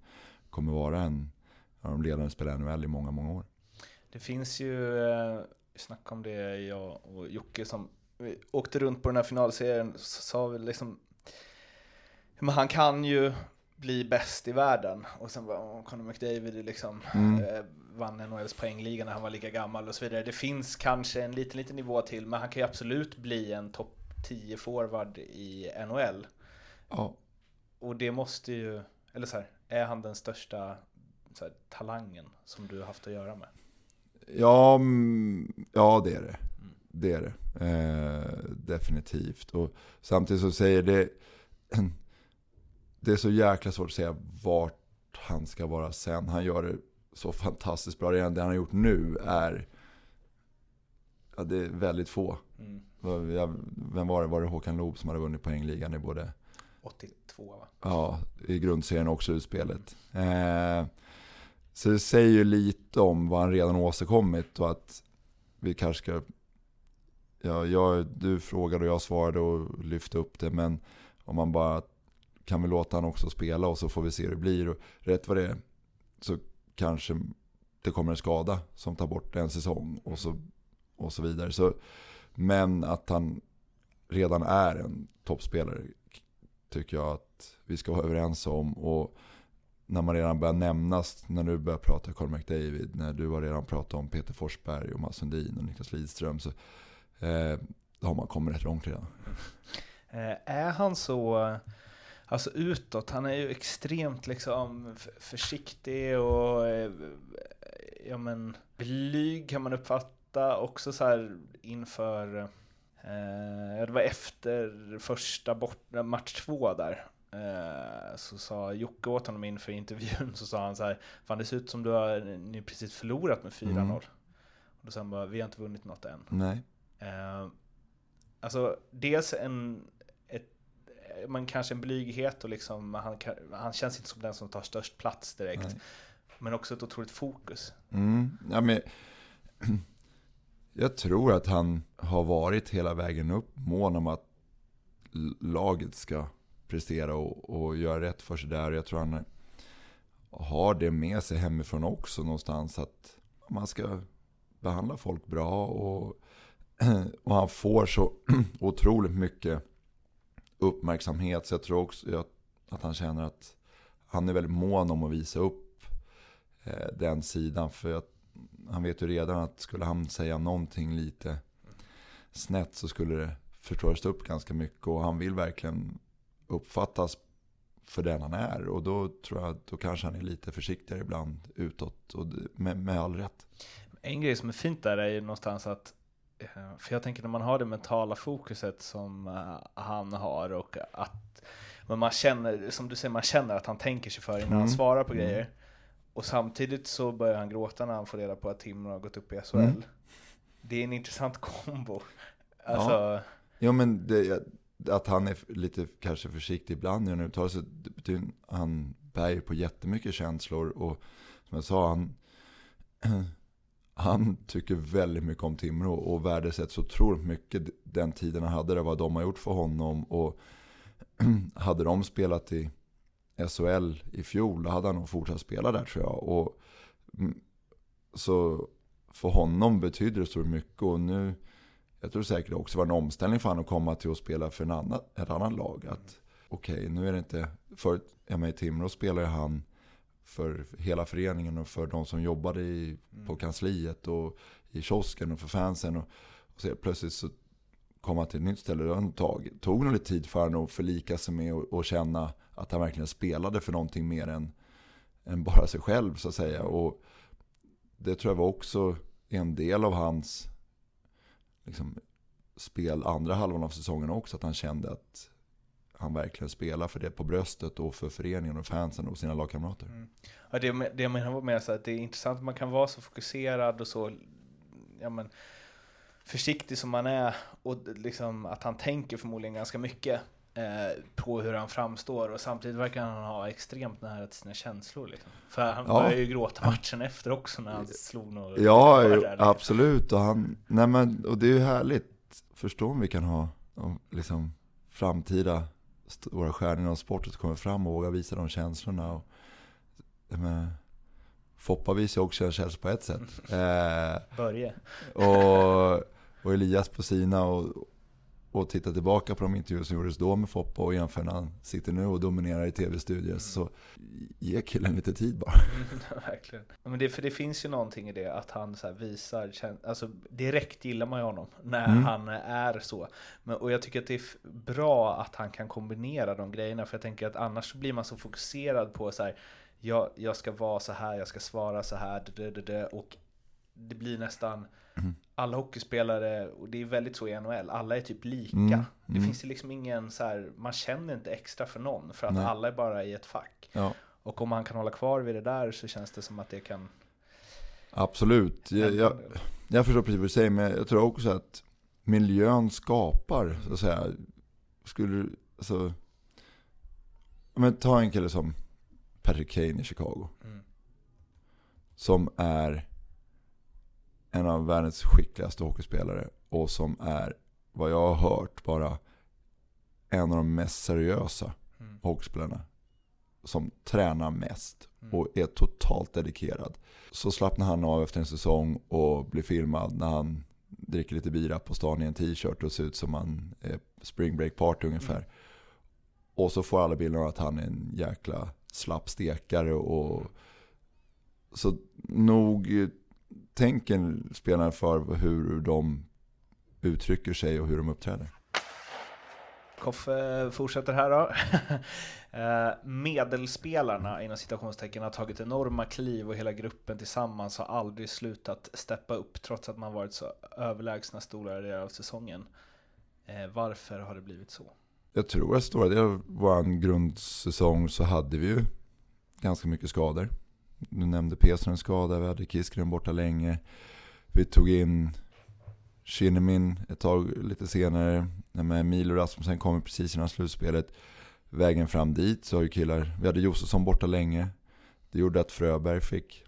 kommer vara en av de ledande spelarna i NHL i många, många år. Det finns ju, eh, vi snackade om det jag och Jocke som åkte runt på den här finalserien så sa vi liksom men han kan ju bli bäst i världen. Och sen var Conor McDavid liksom mm. eh, vann NHLs poängliga när han var lika gammal och så vidare. Det finns kanske en liten, liten nivå till, men han kan ju absolut bli en topp 10 forward i NHL. Ja. Och det måste ju, eller så här, är han den största här, talangen som du har haft att göra med? Ja, mm, ja det är det. Mm. Det är det. Eh, definitivt. Och samtidigt så säger det det är så jäkla svårt att säga vart han ska vara sen. Han gör det så fantastiskt bra. Redan det han har gjort nu är... Ja, det är väldigt få. Mm. Vem var det? Var det Håkan Loob som hade vunnit poängligan i både... 82 va? Ja, i grundserien också utspelet. Eh, så det säger ju lite om vad han redan åstadkommit och att vi kanske ska... Ja, jag, du frågade och jag svarade och lyfte upp det, men om man bara kan vi låta han också spela och så får vi se hur det blir. Och rätt vad det är så kanske det kommer en skada som tar bort en säsong och så, och så vidare. Så, men att han redan är en toppspelare tycker jag att vi ska vara överens om. Och när man redan börjar nämnas, när du börjar prata Carl McDavid, när du har redan pratat om Peter Forsberg och Mats Sundin och Niklas Lidström, så eh, då har man kommit rätt långt redan. Eh, är han så Alltså utåt, han är ju extremt liksom försiktig och eh, ja men blyg kan man uppfatta också så här inför eh, det var efter första bort, match två där eh, så sa Jocke åt honom inför intervjun så sa han så här Fan det ser ut som du har ni precis förlorat med 4-0 mm. Och då sa han bara vi har inte vunnit något än. Nej. Eh, alltså dels en man kanske en blyghet och liksom, han, han känns inte som den som tar störst plats direkt. Nej. Men också ett otroligt fokus. Mm, ja, men, jag tror att han har varit hela vägen upp mån om att laget ska prestera och, och göra rätt för sig där. Jag tror han har det med sig hemifrån också någonstans. Att man ska behandla folk bra och, och han får så otroligt mycket uppmärksamhet. Så jag tror också att han känner att han är väldigt mån om att visa upp eh, den sidan. För att han vet ju redan att skulle han säga någonting lite snett så skulle det förstöras upp ganska mycket. Och han vill verkligen uppfattas för den han är. Och då tror jag att då kanske han är lite försiktigare ibland utåt. Och med, med all rätt. En grej som är fint där är ju någonstans att för jag tänker när man har det mentala fokuset som eh, han har och att men man känner, som du säger, man känner att han tänker sig för innan mm. han svarar på mm. grejer. Och samtidigt så börjar han gråta när han får reda på att Timrå har gått upp i SHL. Mm. Det är en intressant kombo. Alltså... Ja. ja, men det, att han är lite kanske försiktig ibland uttalar sig. Det betyder han bär på jättemycket känslor och som jag sa, han han tycker väldigt mycket om Timrå och värdesätter så otroligt mycket den tiden han hade där, vad de har gjort för honom. Och hade de spelat i SHL i fjol, då hade han nog fortsatt spela där tror jag. Och, mm, så för honom betyder det så mycket och nu, jag tror säkert också var en omställning för honom att komma till att spela för en annan, ett annat lag. Att okej, okay, nu är det inte, förut, jag i Timrå spelade han för hela föreningen och för de som jobbade i, på kansliet och i kiosken och för fansen. Och, och så plötsligt så kom han till ett nytt ställe. Det tog, tog nog lite tid för honom att förlika sig med och, och, känna att han verkligen spelade för någonting mer än, än bara sig själv så att säga. Och det tror jag var också en del av hans liksom, spel andra halvan av säsongen också. Att han kände att han verkligen spelar för det på bröstet och för föreningen och fansen och sina lagkamrater. Mm. Ja, det, det jag menar var mer så att det är intressant att man kan vara så fokuserad och så ja, men, försiktig som man är och liksom att han tänker förmodligen ganska mycket eh, på hur han framstår och samtidigt verkar han ha extremt nära till sina känslor. Liksom. För han ja. började ju gråta matchen efter också när han slog något. Ja, jo, liksom. absolut. Och, han, nej men, och det är ju härligt. Förstå om vi kan ha liksom, framtida stora stjärnor inom sporten kommer fram och vågar visa de känslorna. Och, men, Foppa visar också känslor på ett sätt. Eh, Börje. och, och Elias på sina. Och, och titta tillbaka på de intervjuer som gjordes då med Foppa och jämföra när han sitter nu och dominerar i tv-studier. Mm. Så ge killen lite tid bara. verkligen. Men det, för det finns ju någonting i det att han så visar, alltså direkt gillar man ju honom när mm. han är så. Men, och jag tycker att det är bra att han kan kombinera de grejerna. För jag tänker att annars blir man så fokuserad på så här, jag, jag ska vara så här, jag ska svara så här, och det blir nästan Mm. Alla hockeyspelare, och det är väldigt så i NHL, alla är typ lika. Mm. Det mm. finns ju liksom ingen så här, man känner inte extra för någon för att Nej. alla är bara i ett fack. Ja. Och om man kan hålla kvar vid det där så känns det som att det kan... Absolut, jag, jag, jag förstår precis vad du säger, men jag tror också att miljön skapar, så att säga, skulle alltså, men ta en kille som Patrick Kane i Chicago. Mm. Som är en av världens skickligaste hockeyspelare och som är, vad jag har hört, bara en av de mest seriösa mm. hockeyspelarna. Som tränar mest mm. och är totalt dedikerad. Så slappnar han av efter en säsong och blir filmad när han dricker lite bira på stan i en t-shirt och ser ut som han är spring break party ungefär. Mm. Och så får alla bilder av att han är en jäkla slapp stekare och så nog tänker spelarna för hur de uttrycker sig och hur de uppträder. Koffe fortsätter här då. Eh, medelspelarna inom citationstecken har tagit enorma kliv och hela gruppen tillsammans har aldrig slutat steppa upp trots att man varit så överlägsna stora delar av säsongen. Eh, varför har det blivit så? Jag tror att stora delar av vår grundsäsong så hade vi ju ganska mycket skador. Du nämnde Pesonen skada, vi hade Kiskren borta länge. Vi tog in Kinnemin ett tag lite senare. När Milo Rasmussen kom precis innan slutspelet. Vägen fram dit så har ju killar, vi hade Josefsson borta länge. Det gjorde att Fröberg fick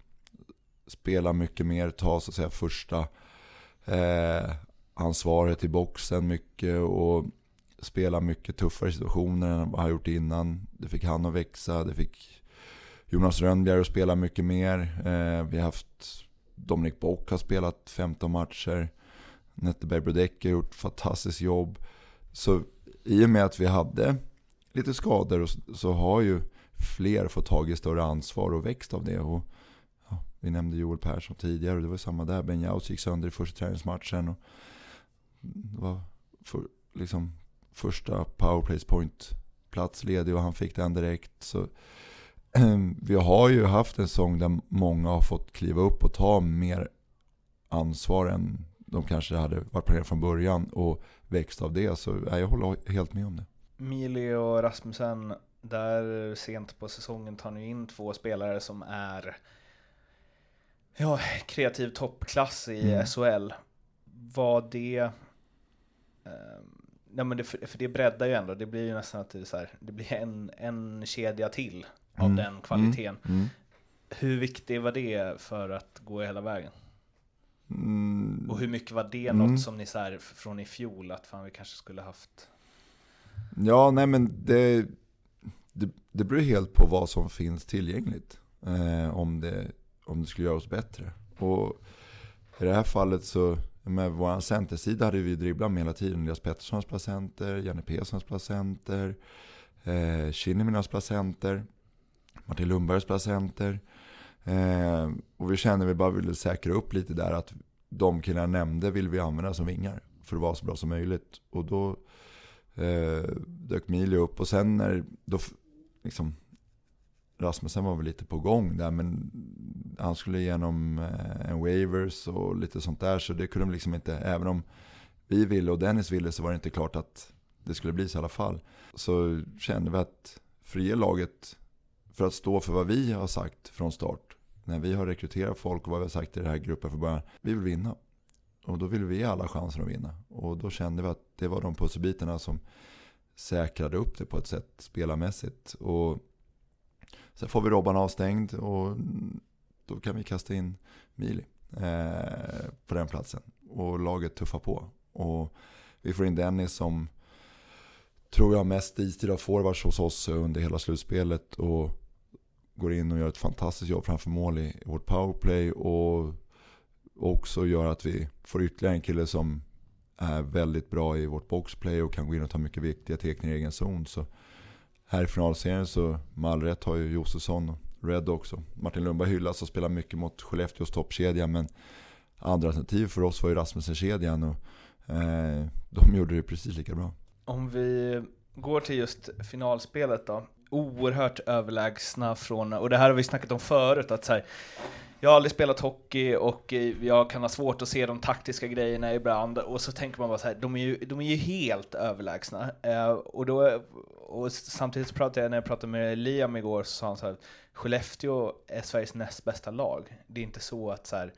spela mycket mer, ta så att säga första eh, ansvaret i boxen mycket och spela mycket tuffare situationer än vad han gjort innan. Det fick han att växa, det fick Jonas Rönnbjer att spela mycket mer. Eh, vi har haft Dominik Bock har spelat 15 matcher. Netteberg Brodecki har gjort fantastiskt jobb. Så i och med att vi hade lite skador så har ju fler fått tag i större ansvar och växt av det. Och, ja, vi nämnde Joel Persson tidigare och det var samma där. Ben Jaus gick sönder i första träningsmatchen. Och det var för, liksom första powerplays point plats ledig och han fick den direkt. Så vi har ju haft en säsong där många har fått kliva upp och ta mer ansvar än de kanske hade varit planerade från början och växt av det. Så jag håller helt med om det. Mili och Rasmussen, där sent på säsongen tar ni in två spelare som är ja, kreativ toppklass i mm. SHL. Var det... Eh, ja, men det, för det breddar ju ändå, det blir ju nästan att det, så här, det blir en, en kedja till av mm. den kvaliteten. Mm. mm. Hur viktig var det för att gå hela vägen? Mm, Och hur mycket var det Mm. något som ni så här, från i fjol att fan vi kanske skulle haft? Ja, nej men det, det, det beror helt på vad som finns tillgängligt. Eh, om, det, om det skulle göra oss bättre. Och i det här fallet så, med vår centersida hade vi dribblat med hela tiden. Elias Pettersson spelar center, Janne Persson spelar center, eh, Kinnimin spelar center, Martin Lundberg spelar center. Eh, och vi kände att vi bara ville säkra upp lite där att de killarna nämnde vill vi använda som vingar för att vara så bra som möjligt. Och då eh, dök Milio upp och sen när då, liksom, Rasmussen var väl lite på gång där men han skulle igenom eh, en waivers och lite sånt där så det kunde de liksom inte, även om vi ville och Dennis ville så var det inte klart att det skulle bli så i alla fall. Så kände vi att för att ge laget, för att stå för vad vi har sagt från start, när vi har rekryterat folk och vad vi har sagt i den här gruppen för början, vi vill vinna. Och då vill vi ge alla chansen att vinna. Och då kände vi att det var de pusselbitarna som säkrade upp det på ett sätt spelarmässigt. Och sen får vi Robban avstängd och då kan vi kasta in Mili eh, på den platsen. Och laget tuffar på. Och vi får in Dennis som tror jag mest istid av forwards hos oss under hela slutspelet. Och går in och gör ett fantastiskt jobb framför mål i vårt powerplay. Och också gör att vi får ytterligare en kille som är väldigt bra i vårt boxplay och kan gå in och ta mycket viktiga teckningar i egen zon. Så här i finalserien så med all rätt har ju Josefsson och Red också. Martin Lundberg hyllas och spelar mycket mot Skellefteås toppkedja men andra alternativ för oss var ju Rasmussen-kedjan och eh, de gjorde det precis lika bra. Om vi går till just finalspelet då. Oerhört överlägsna från, och det här har vi snackat om förut, att så här, jag har aldrig spelat hockey och jag kan ha svårt att se de taktiska grejerna ibland och så tänker man bara så här, de är ju, de är ju helt överlägsna. Eh, och, då, och samtidigt så pratade jag, när jag pratade med Liam igår, så sa han så här, Skellefteå är Sveriges näst bästa lag. Det är inte så att, så här,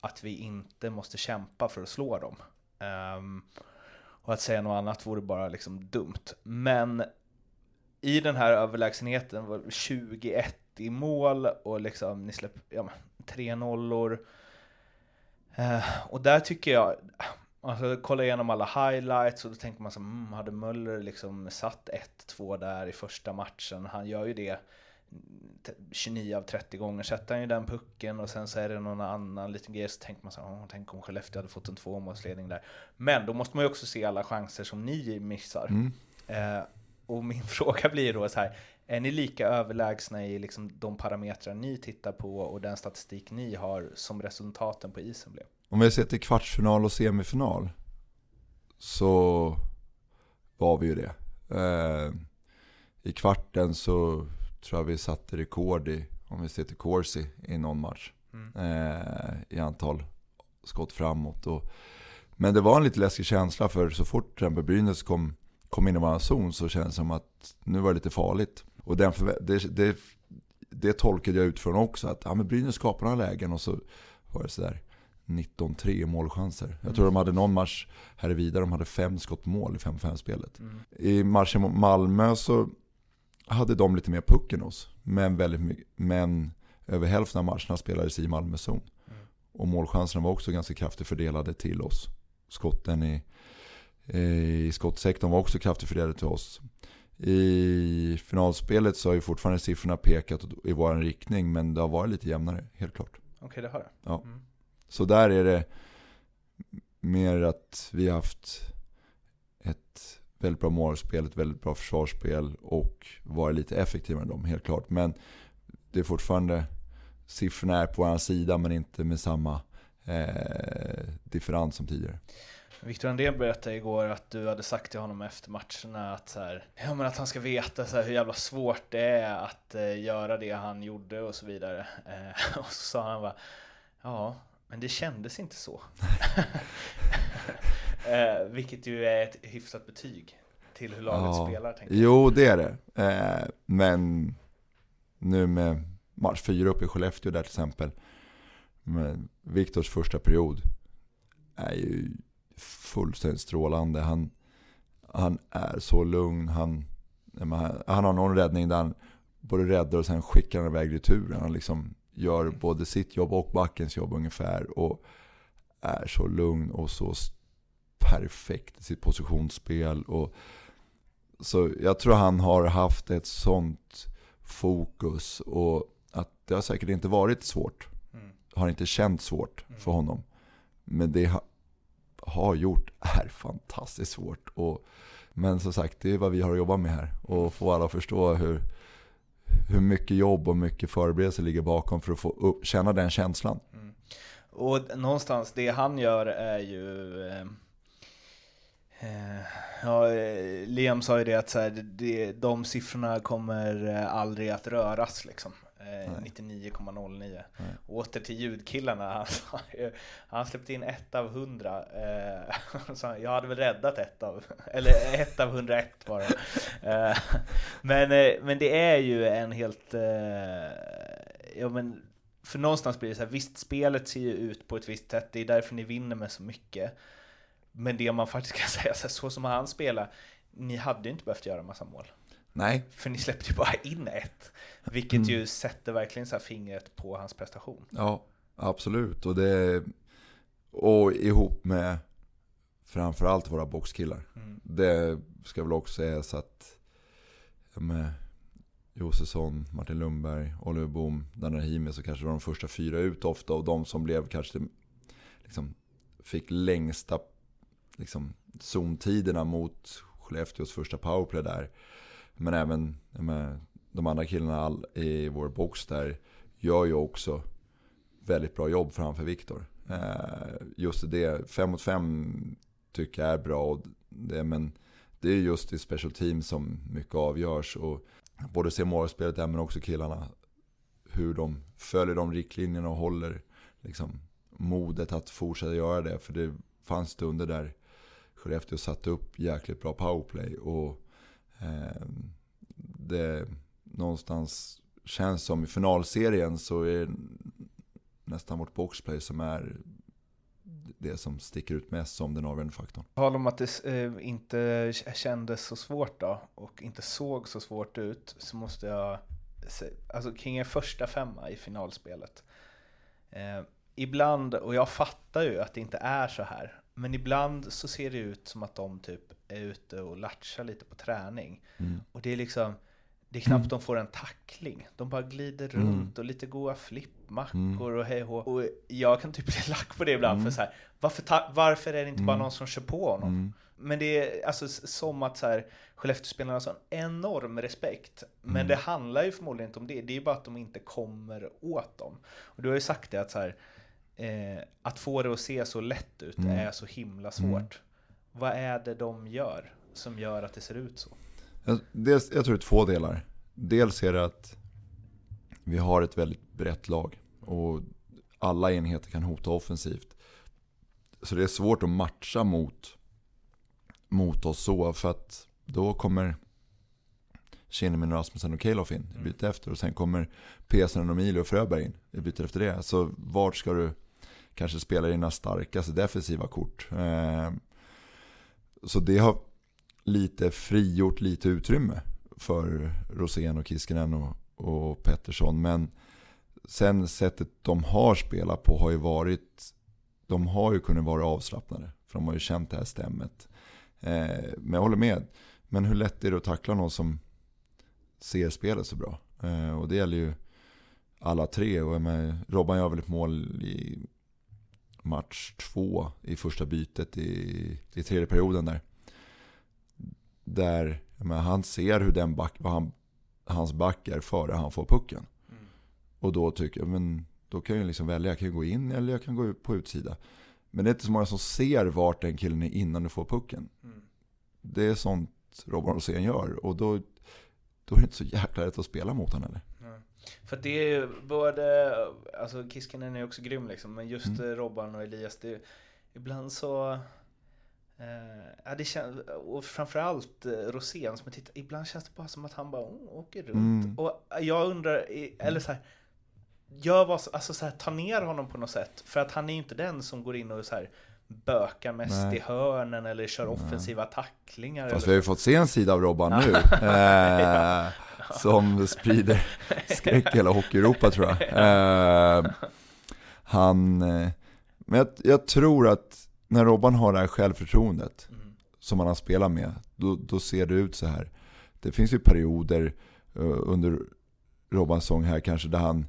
att vi inte måste kämpa för att slå dem. Ehm, och att säga något annat vore bara liksom dumt. Men i den här överlägsenheten var det 21 i mål och liksom ni släpper ja, tre nollor. Eh, och där tycker jag, alltså kolla igenom alla highlights och då tänker man så mm, hade Möller liksom satt 1-2 där i första matchen? Han gör ju det 29 av 30 gånger sätter han ju den pucken och sen så är det någon annan liten grej så tänker man så här, tänk om Skellefteå hade fått en tvåmålsledning där. Men då måste man ju också se alla chanser som ni missar. Mm. Eh, och min fråga blir då så här, är ni lika överlägsna i liksom de parametrar ni tittar på och den statistik ni har som resultaten på isen blev? Om vi ser till kvartsfinal och semifinal så var vi ju det. Eh, I kvarten så tror jag vi satte rekord i, om vi ser till Corsi, i någon match. Mm. Eh, I antal skott framåt. Och, men det var en lite läskig känsla för så fort till exempel Brynäs kom, kom in i vår zon så kändes det som att nu var det lite farligt. Och den förvä- det, det, det tolkade jag utifrån också, att ja, men Brynäs skapar några lägen och så var det sådär 19-3 målchanser. Jag tror de hade någon match här i vidare, de hade fem skott mål i 5-5 spelet. Mm. I matchen mot Malmö så hade de lite mer pucken oss. Men, väldigt mycket, men över hälften av matcherna spelades i Malmö zon. Mm. Och målchanserna var också ganska kraftigt fördelade till oss. Skotten i, i skottsektorn var också kraftigt fördelade till oss. I finalspelet så har ju fortfarande siffrorna pekat i vår riktning men det har varit lite jämnare, helt klart. Okej, det har det. Ja. Mm. Så där är det mer att vi har haft ett väldigt bra målspel, ett väldigt bra försvarsspel och varit lite effektivare än dem, helt klart. Men det är fortfarande, siffrorna är på vår sida men inte med samma eh, differens som tidigare. Victor Andrén berättade igår att du hade sagt till honom efter matcherna att, så här, ja, men att han ska veta så här, hur jävla svårt det är att eh, göra det han gjorde och så vidare. Eh, och så sa han bara, ja, men det kändes inte så. eh, vilket ju är ett hyfsat betyg till hur laget Ja. spelar. Tänker jag. Jo, det är det. Eh, men nu med match fyra uppe i Skellefteå där till exempel. Viktors första period är ju fullständigt strålande. Han, han är så lugn. Han, han har någon räddning där han både räddar och sen skickar han iväg returen. Han liksom gör både sitt jobb och backens jobb ungefär. Och är så lugn och så perfekt i sitt positionsspel. Och, så jag tror han har haft ett sånt fokus och att det har säkert inte varit svårt. Mm. Har inte känts svårt mm. för honom. Men det har gjort är fantastiskt svårt. Och, men som sagt, det är vad vi har att jobba med här. Och få alla att förstå hur, hur mycket jobb och mycket förberedelse ligger bakom för att få upp, känna den känslan. Mm. Och någonstans, det han gör är ju eh, eh Ja, Liam sa ju det att så här, det, de siffrorna kommer aldrig att röras liksom. 99,09. Åter till ljudkillarna. Han, sa ju, han släppte in ett av hundra. Eh, jag hade väl räddat ett av, eller ett av 101 bara. Eh, men, eh, men det är ju en helt, eh, ja men, för någonstans blir det så här, visst spelet ser ju ut på ett visst sätt, det är därför ni vinner med så mycket. Men det man faktiskt kan säga, så, här, så som han spelar, ni hade ju inte behövt göra massa mål. Nej. För ni släppte ju bara in ett. Vilket mm. ju sätter verkligen så fingret på hans prestation. Ja, absolut. Och, det, och ihop med framförallt våra boxkillar. Mm. Det ska väl också sägas att med Josefsson, Martin Lundberg, Oliver Boom, Danne Hime så kanske var de första fyra ut ofta. Och de som blev kanske liksom, fick längsta liksom, zontiderna mot Skellefteås första powerplay där. Men även med, de andra killarna i vår box där gör ju också väldigt bra jobb framför Viktor. Eh, just det, fem mot fem tycker jag är bra. Och det, men det är just i special team som mycket avgörs. Och både se målspelet där men också killarna. Hur de följer de riktlinjerna och håller liksom, modet att fortsätta göra det. För det fanns stunder där Skellefteå satte upp jäkligt bra powerplay. Och Ehm, det någonstans känns som i finalserien så är nästan vårt boxplay som är det som sticker ut mest som den avgörande faktorn. Tal om att det eh, inte kändes så svårt då och inte såg så svårt ut så måste jag säga, alltså kring er första femma i finalspelet. Eh, ibland, och jag fattar ju att det inte är så här, men ibland så ser det ut som att de typ är ute och latchar lite på träning. Mm. Och det är liksom, det är knappt mm. de får en tackling. De bara glider mm. runt och lite goa flippmackor mm. och hej och, och jag kan typ bli lack på det ibland för så här, varför, varför är det inte bara någon som kör på honom? Men det är alltså som att så här, Skellefteåspelarna har sån enorm respekt. Men mm. det handlar ju förmodligen inte om det. Det är ju bara att de inte kommer åt dem. Och du har ju sagt det att så här, eh, att få det att se så lätt ut mm. är så himla svårt. Mm. Vad är det de gör som gör att det ser ut så? Jag, dels, jag tror det är två delar. Dels är det att vi har ett väldigt brett lag. Och alla enheter kan hota offensivt. Så det är svårt att matcha mot, mot oss så. För att då kommer Kinnamin, Rasmussen och Kalof in i byte efter. Och sen kommer Pesonen, Emilio och Fröberg in i byte efter det. Så vart ska du kanske spelar dina starkaste defensiva kort? Eh, så det har lite frigjort lite utrymme för Rosén och Kiskinen och, och Pettersson. Men sen sättet de har spelat på har ju varit, de har ju kunnat vara avslappnade. För de har ju känt det här stämmet. Eh, men jag håller med. Men hur lätt är det att tackla någon som ser spelet så bra? Eh, och det gäller ju alla tre. Och med, Robban gör väl ett mål i match två i första bytet i, i tredje perioden där. Där men, han ser hur den back, vad han, hans back är före han får pucken. Mm. Och då tycker jag, men då kan jag liksom välja, jag kan gå in eller jag kan gå ut på utsida. Men det är inte så många som ser vart den killen är innan du får pucken. Mm. Det är sånt Robban Rosén gör. Och då, då är det inte så jäkla lätt att spela mot honom heller. För det är ju både, alltså Kiskinen är också grym liksom, men just mm. Robban och Elias, det, ibland så Uh, ja, det känns, och framförallt uh, Rosén som jag tittar, ibland känns det bara som att han bara oh, åker runt. Mm. Och jag undrar, eller så här, gör vad, alltså så här, ta ner honom på något sätt. För att han är ju inte den som går in och så här bökar mest Nej. i hörnen eller kör offensiva Nej. tacklingar. Fast vi har ju fått se en sida av Robban nu. eh, som sprider skräck i hela Hockey-Europa tror jag. Eh, han, eh, men jag, jag tror att när Robban har det här självförtroendet Mm. som han har spelat med, då, då ser det ut så här. Det finns ju perioder eh, under Robbans sång här kanske där han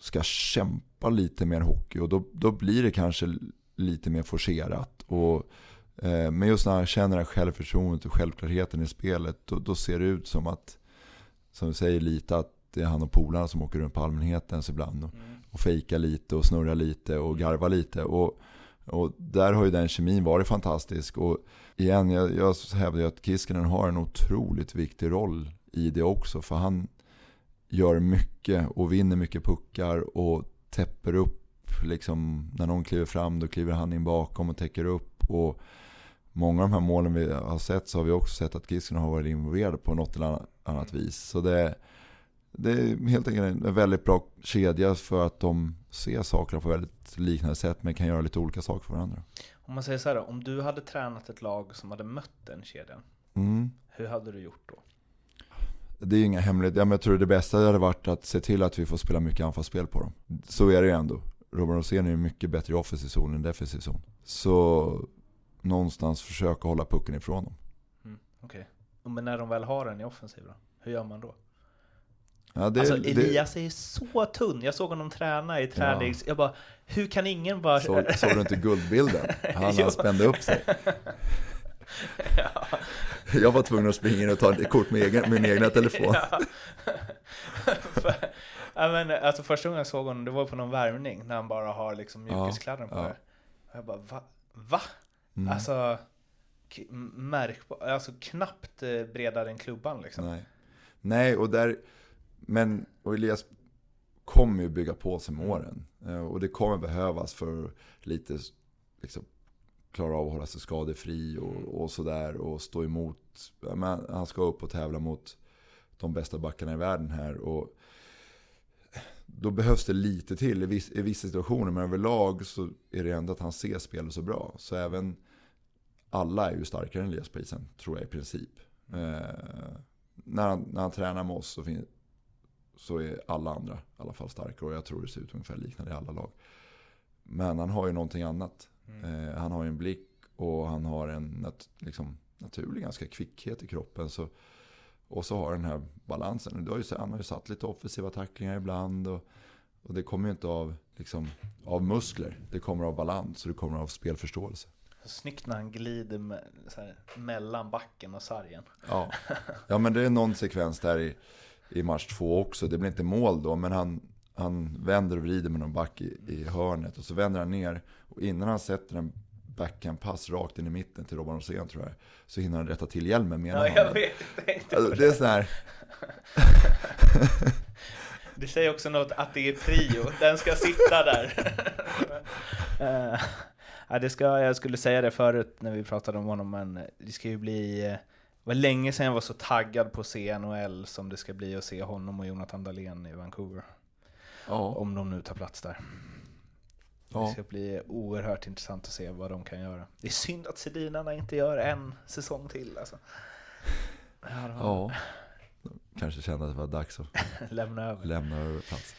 ska kämpa lite mer hockey och då, då blir det kanske lite mer forcerat. Och, eh, men just när han känner det här självförtroendet och självklarheten i spelet, då, då ser det ut som att, som du säger lite, att det är han och polarna som åker runt på allmänhetens ibland och, Mm. och fejkar lite och snurrar lite och garvar lite. Och, och där har ju den kemin varit fantastisk. Och igen, jag, jag hävdar ju att Kiskinen har en otroligt viktig roll i det också. För han gör mycket och vinner mycket puckar och täpper upp. Liksom, när någon kliver fram då kliver han in bakom och täcker upp. Och många av de här målen vi har sett så har vi också sett att Kiskinen har varit involverad på något eller annat vis. Så det, det är helt enkelt en väldigt bra kedja för att de ser saker på väldigt liknande sätt men kan göra lite olika saker för varandra. Om man säger så här då, om du hade tränat ett lag som hade mött den kedjan, Mm. hur hade du gjort då? Det är inga hemligheter. Jag tror det bästa hade varit att se till att vi får spela mycket anfallsspel på dem. Så är det ju ändå. Robin Rosén är ju mycket bättre i offensiv zon än defensiv zon. Så någonstans försöka hålla pucken ifrån dem. Mm, Okej. Men när de väl har den i offensiv då? Hur gör man då? Ja, det, alltså det, Elias är så tunn, jag såg honom träna i tränings... Jag bara, hur kan ingen bara... såg, såg du inte guldbilden? Han, han spände upp sig. ja. Jag var tvungen att springa in och ta ett kort med egen, min egna telefon. Ja. ja, men, alltså första gången jag såg honom, det var på någon värmning när han bara har liksom Ja, mjukiskläderna på ja. det. Jag bara, va? Va? Mm. Alltså, k- märkbart, alltså knappt eh, bredare än klubban liksom. Nej. Nej, och där, men och Elias kommer ju bygga på sig med åren. Eh, Och det kommer behövas för lite liksom, klara av att hålla sig skadefri och, och sådär. Och stå emot. Men han ska upp och tävla mot de bästa backarna i världen här. Och då behövs det lite till i, viss, i vissa situationer. Men överlag så är det ändå att han ser spelet så bra. Så även alla är ju starkare än Elias på isen, tror jag i princip. Eh, när, han, när han tränar med oss så, fin, så är alla andra i alla fall starkare. Och jag tror det ser ut ungefär liknande i alla lag. Men han har ju någonting annat. Eh, han har ju en blick och han har en nat, liksom, naturlig ganska kvickhet i kroppen. Så, och så har den här balansen. Du har ju, han har ju satt lite offensiva tacklingar ibland. Och, och det kommer ju inte av, liksom, av muskler. Det kommer av balans och det kommer av spelförståelse. Snyggt när han glider med, så här, mellan backen och sargen. Ja. ja, men det är någon sekvens där i, i match två också. Det blir inte mål då, men han, han vänder och vrider med någon back i, i hörnet. Och så vänder han ner. Och innan han sätter en backhandpass rakt in i mitten till Robban Rosén tror jag. Så hinner han rätta till hjälmen med Ja, jag vet. Jag Alltså, det är sån här, Det säger också något att det är prio, den ska sitta där. Ja, det ska, jag skulle säga det förut när vi pratade om honom, men det ska ju bli... eh, Det var länge sedan jag var så taggad på att se NHL som det ska bli att se honom och Jonathan Dahlén i Vancouver. ja, Om de nu tar plats där. Det ska bli oerhört intressant att se vad de kan göra. Det är synd att Sedinarna inte gör en säsong till alltså. Ja, de ja. Kanske kände att det var dags att Lämna över. lämna över plats.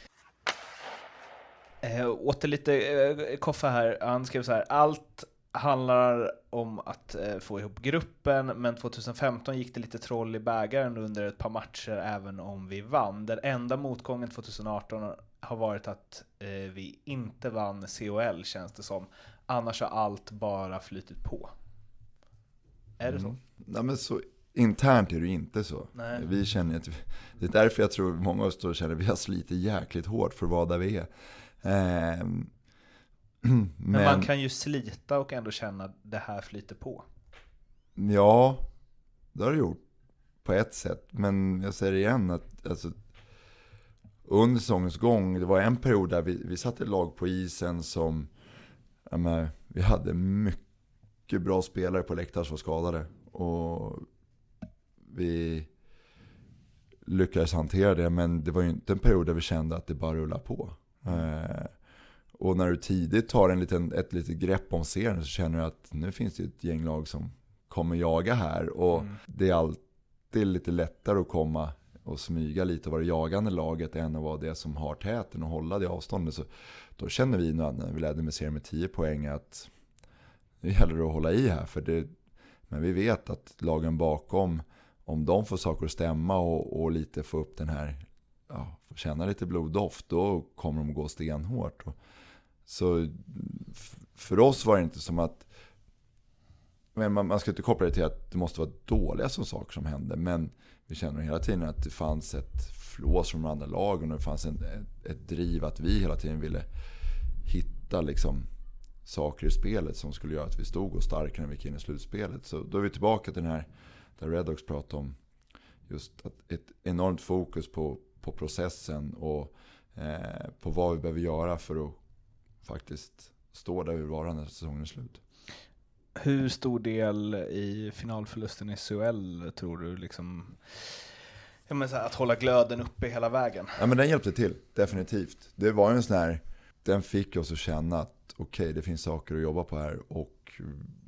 Eh, åter lite eh, Koffe här, han skrev så här. Allt handlar om att eh, få ihop gruppen, men 2015 gick det lite troll i bägaren under ett par matcher även om vi vann. Den enda motgången 2018 har varit att eh, vi inte vann COL känns det som. Annars har allt bara flytit på. Är det så? Mm. Nej, men så internt är det ju inte så. Nej. Vi känner att det är därför jag tror många av oss känner att vi har slitit jäkligt hårt för vara där vi är. Ehm, men, Men man kan ju slita och ändå känna att det här flyter på. Ja, det har det gjort. På ett sätt. Men jag säger igen att alltså, under säsongens gång, det var en period där vi, vi satte lag på isen som, menar, vi hade mycket bra spelare på läktaren som var skadade. Och vi lyckades hantera det, men det var ju inte en period där vi kände att det bara rullade på. Eh, och när du tidigt tar en liten, ett litet grepp om serien så känner du att nu finns det ett gäng lag som kommer jaga här. Och Mm. det är alltid lite lättare att komma och smyga lite och vara det jagande laget än att vara det som har täten och hålla det avståndet. Så då känner vi nu när vi ledde med serien med 10 poäng att det gäller att hålla i här. För det, men vi vet att lagen bakom, om de får saker att stämma och, och lite få upp den här, ja, får känna lite bloddoft, då kommer de att gå stenhårt. Och, så för oss var det inte som att men man, man ska inte koppla det till att det måste vara dåliga som saker som hände. Men vi känner hela tiden att det fanns ett flås från de andra lagen och det fanns en, ett, ett driv att vi hela tiden ville hitta liksom saker i spelet som skulle göra att vi stod och starkare när vi gick in i slutspelet. Så då är vi tillbaka till den här där Redox pratade om just att ett enormt fokus på, på processen och eh, på vad vi behöver göra för att faktiskt stå där vi vill vara när säsongen är slut. Hur stor del i finalförlusten i SHL tror du liksom Ja, men här, att hålla glöden uppe hela vägen. Ja, men den hjälpte till, definitivt. Det var en sån här, den fick oss att känna att okej, okay, det finns saker att jobba på här. Och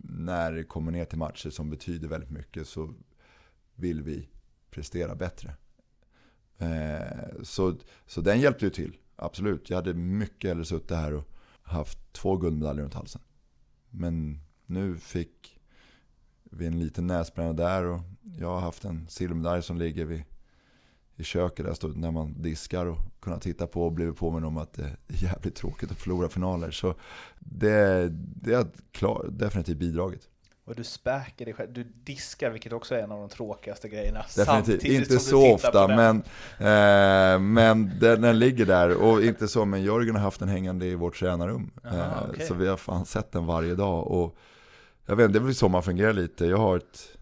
när det kommer ner till matcher som betyder väldigt mycket så vill vi prestera bättre. Eh, så, så den hjälpte ju till, absolut. Jag hade mycket hellre suttit här och haft två guldmedaljer runt halsen. Men nu fick vi en liten näsbränna där och jag har haft en silvermedalj som ligger vid, i köket där stod, när man diskar och kunna titta på och blivit påminn om att det är jävligt tråkigt att förlora finaler. Så det, det har klar, definitivt bidragit. Och du späker dig själv, du diskar vilket också är en av de tråkigaste grejerna. Definitivt, inte så ofta men, eh, men den, den, ligger där. Och inte så, men Jörgen har haft den hängande i vårt tränarrum. Aha, eh, okay. Så vi har fan sett den varje dag. Och jag vet det är väl så man fungerar lite. Jag har ett,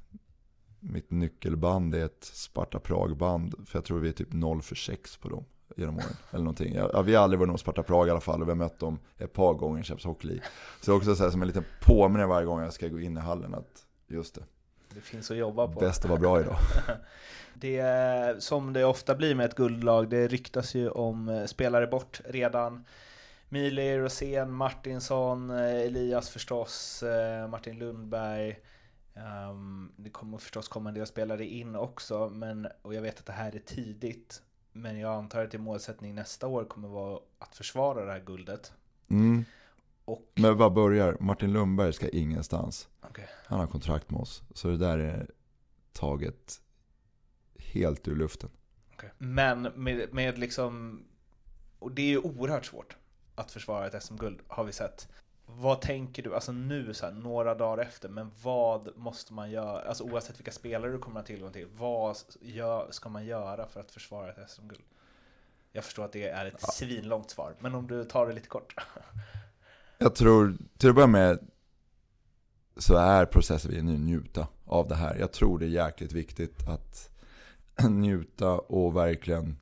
mitt nyckelband är ett Sparta Prag-band. För jag tror vi är typ 0 för 6 på dem genom åren. Eller någonting. Ja, vi har aldrig varit någon Sparta Prag i alla fall och vi har mött dem ett par gånger i Champions Hockey League. Så också så här, som en liten påminnelse varje gång jag ska gå in i hallen att just det. Det finns att jobba på. Bäst att vara bra idag. det är, som det ofta blir med ett guldlag, det ryktas ju om eh, spelare bort redan. Mili, Rosén, Martinsson, eh, Elias förstås, eh, Martin Lundberg. Um, det kommer förstås komma en del spelare in också, men, och jag vet att det här är tidigt. Men jag antar att din målsättning nästa år kommer vara att försvara det här guldet. Mm. Och... Men vad börjar? Martin Lundberg ska ingenstans. Okay. Han har kontrakt med oss. Så det där är taget helt ur luften. Okay. Men med, med liksom, och det är ju oerhört svårt att försvara ett SM-guld har vi sett. Vad tänker du, alltså nu så här, några dagar efter, men vad måste man göra, alltså oavsett vilka spelare du kommer att ha tillgång till, vad gör, ska man göra för att försvara ett SM-guld? Jag förstår att det är ett ja. svinlångt svar, men om du tar det lite kort. Jag tror, till att börja med, så är processen vi nu njuta av det här. Jag tror det är jäkligt viktigt att njuta och verkligen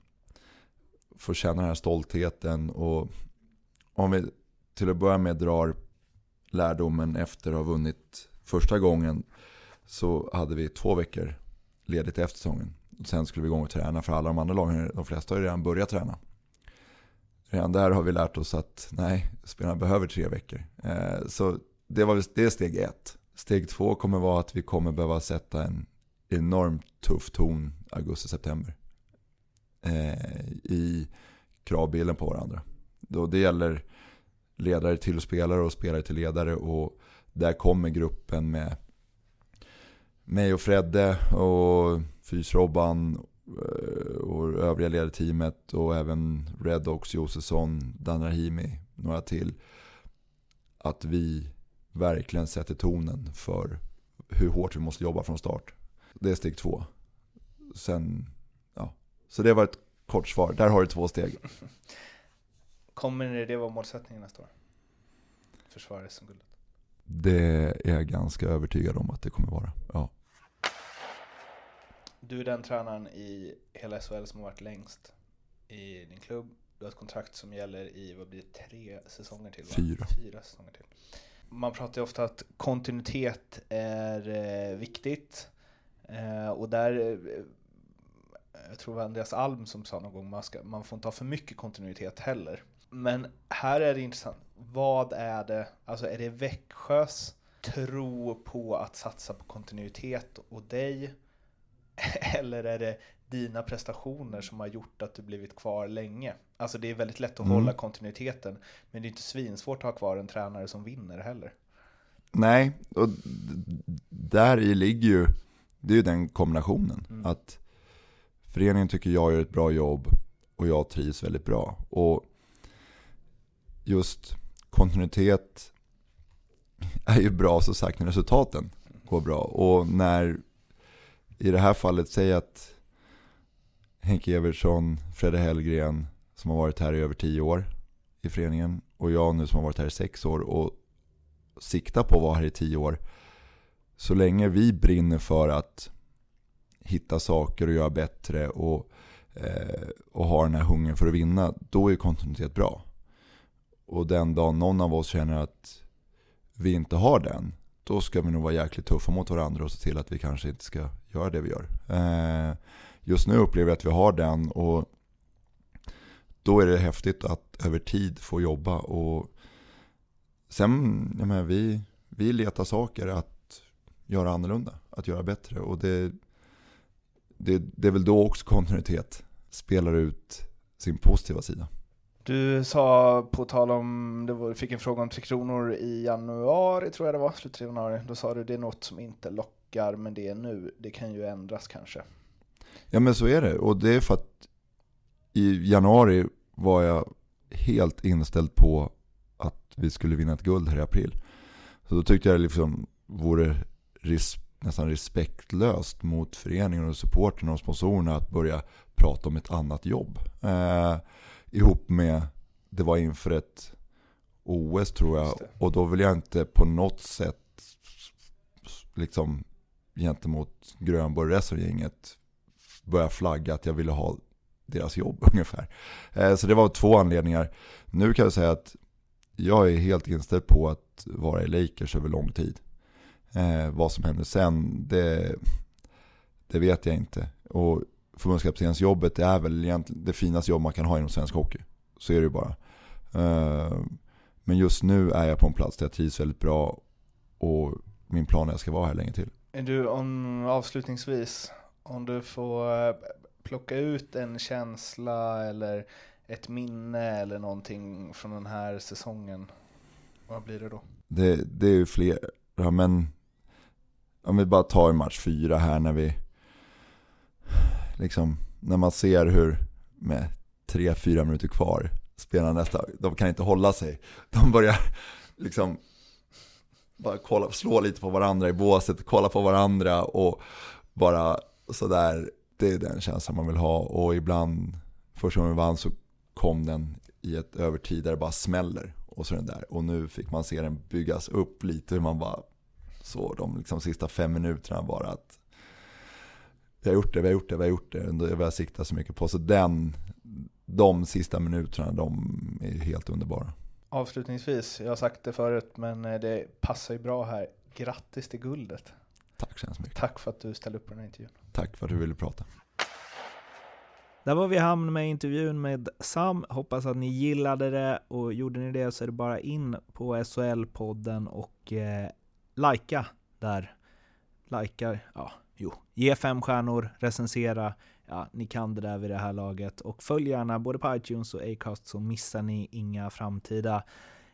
få känna den här stoltheten. Och om vi till att börja med drar lärdomen efter att ha vunnit första gången så hade vi två veckor ledigt efter säsongen. Sen skulle vi igång och träna för alla de andra lagen, de flesta har ju redan börjat träna. Redan där har vi lärt oss att nej, spelarna behöver tre veckor. Eh, så det, var, det är steg ett. Steg två kommer vara att vi kommer behöva sätta en enormt tuff ton augusti-september. Eh, I kravbilden på varandra. Då det gäller ledare till spelare och spelare till ledare. Och där kommer gruppen med mig och Fredde och Fysrobban eh, och övriga ledarteamet och även Redox, Josefsson, Dan Rahimi, några till. Att vi verkligen sätter tonen för hur hårt vi måste jobba från start. Det är steg två. Sen, ja. Så det var ett kort svar. Där har du två steg. Kommer det vara målsättningen nästa år? Försvara SM-guldet? Det är jag ganska övertygad om att det kommer vara, ja. Du är den tränaren i hela SHL som har varit längst i din klubb. Du har ett kontrakt som gäller i, vad blir det, tre säsonger till? Va? Fyra. Fyra säsonger till. Man pratar ju ofta att kontinuitet är eh, viktigt. Eh, och där, eh, jag tror det var Andreas Alm som sa någon gång, man, ska, man får inte ha för mycket kontinuitet heller. Men här är det intressant. Vad är det, alltså är det Växjös tro på att satsa på kontinuitet och dig? Eller är det dina prestationer som har gjort att du blivit kvar länge? Alltså det är väldigt lätt att Mm. hålla kontinuiteten, men det är inte svinsvårt att ha kvar en tränare som vinner heller. Nej, och där i ligger ju, det är ju den kombinationen. Mm. Att föreningen tycker jag gör ett bra jobb och jag trivs väldigt bra. Och just kontinuitet är ju bra så sagt när resultaten går bra. Och när, i det här fallet, säg att Henke Evertsson, Fredde Hellgren som har varit här i över tio år i föreningen och jag nu som har varit här i sex år och siktar på att vara här i tio år. Så länge vi brinner för att hitta saker och göra bättre och, eh, och ha den här hungern för att vinna, då är kontinuitet bra. Och den dagen någon av oss känner att vi inte har den, då ska vi nog vara jäkligt tuffa mot varandra och se till att vi kanske inte ska göra det vi gör. Eh, just nu upplever jag att vi har den och då är det häftigt att över tid få jobba och sen, jag menar, vi, vi letar saker att göra annorlunda, att göra bättre och det, det, det är väl då också kontinuitet spelar ut sin positiva sida. Du sa på tal om, det var, du fick en fråga om Tre Kronor i januari tror jag det var, slutet av januari. Då sa du det är något som inte lockar men det är nu, det kan ju ändras kanske. Ja men så är det och det är för att i januari var jag helt inställd på att vi skulle vinna ett guld här i april. Så då tyckte jag det liksom vore ris nästan respektlöst mot föreningen och supporterna och sponsorerna att börja prata om ett annat jobb. Eh, ihop med, det var inför ett OS tror jag. Och då vill jag inte på något sätt liksom gentemot Grönborg och resten av gänget börja flagga att jag ville ha deras jobb ungefär. Eh, Så det var två anledningar. Nu kan jag säga att jag är helt inställd på att vara i Lakers över lång tid. Eh, vad som händer sen, det, det vet jag inte. Och förbundskaptensjobbet är väl egentligen det finaste jobb man kan ha inom svensk hockey. Så är det ju bara. Eh, men just nu är jag på en plats där jag trivs väldigt bra och min plan är att jag ska vara här länge till. Du, om, avslutningsvis, om du får eh, plocka ut en känsla eller ett minne eller någonting från den här säsongen, vad blir det då? Det, det är ju flera, men om vi bara tar i match fyra här när vi liksom, när man ser hur med tre, fyra minuter kvar spelarna nästa, de kan inte hålla sig. De börjar liksom bara kolla, slå lite på varandra i båset, kolla på varandra och bara sådär, det är den känslan man vill ha. Och ibland, första gången vi vann så kom den i ett övertid där det bara smäller. Och så den där. Och nu fick man se den byggas upp lite, hur man bara så de liksom sista fem minuterna bara att vi har gjort det, vi har gjort det, vi har gjort det. Det är vad jag siktar så mycket på. Så den, de sista minuterna, de är helt underbara. Avslutningsvis, jag har sagt det förut men eh, det passar ju bra här. Grattis till guldet. Tack så hemskt mycket. Tack för att du ställde upp på den här intervjun. Tack för att du ville prata. Där var vi i hamn med intervjun med Sam. Hoppas att ni gillade det och gjorde ni det så är det bara in på SHL-podden och eh, likea där. Likar, ja, jo. Ge fem stjärnor, recensera. Ja, ni kan det där vid det här laget. Och följ gärna både på iTunes och Acast så missar ni inga framtida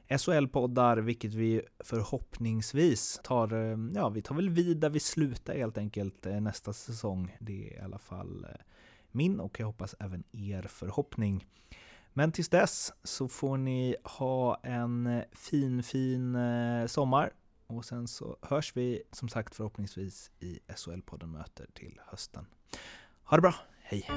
SHL-poddar, vilket vi förhoppningsvis tar, eh, ja, vi tar väl vid där vi slutar helt enkelt eh, nästa säsong. Det är i alla fall eh, min och jag hoppas även er förhoppning. Men tills dess så får ni ha en fin, fin sommar och sen så hörs vi som sagt förhoppningsvis i SHL-podden Möter till hösten. Ha det bra, hej!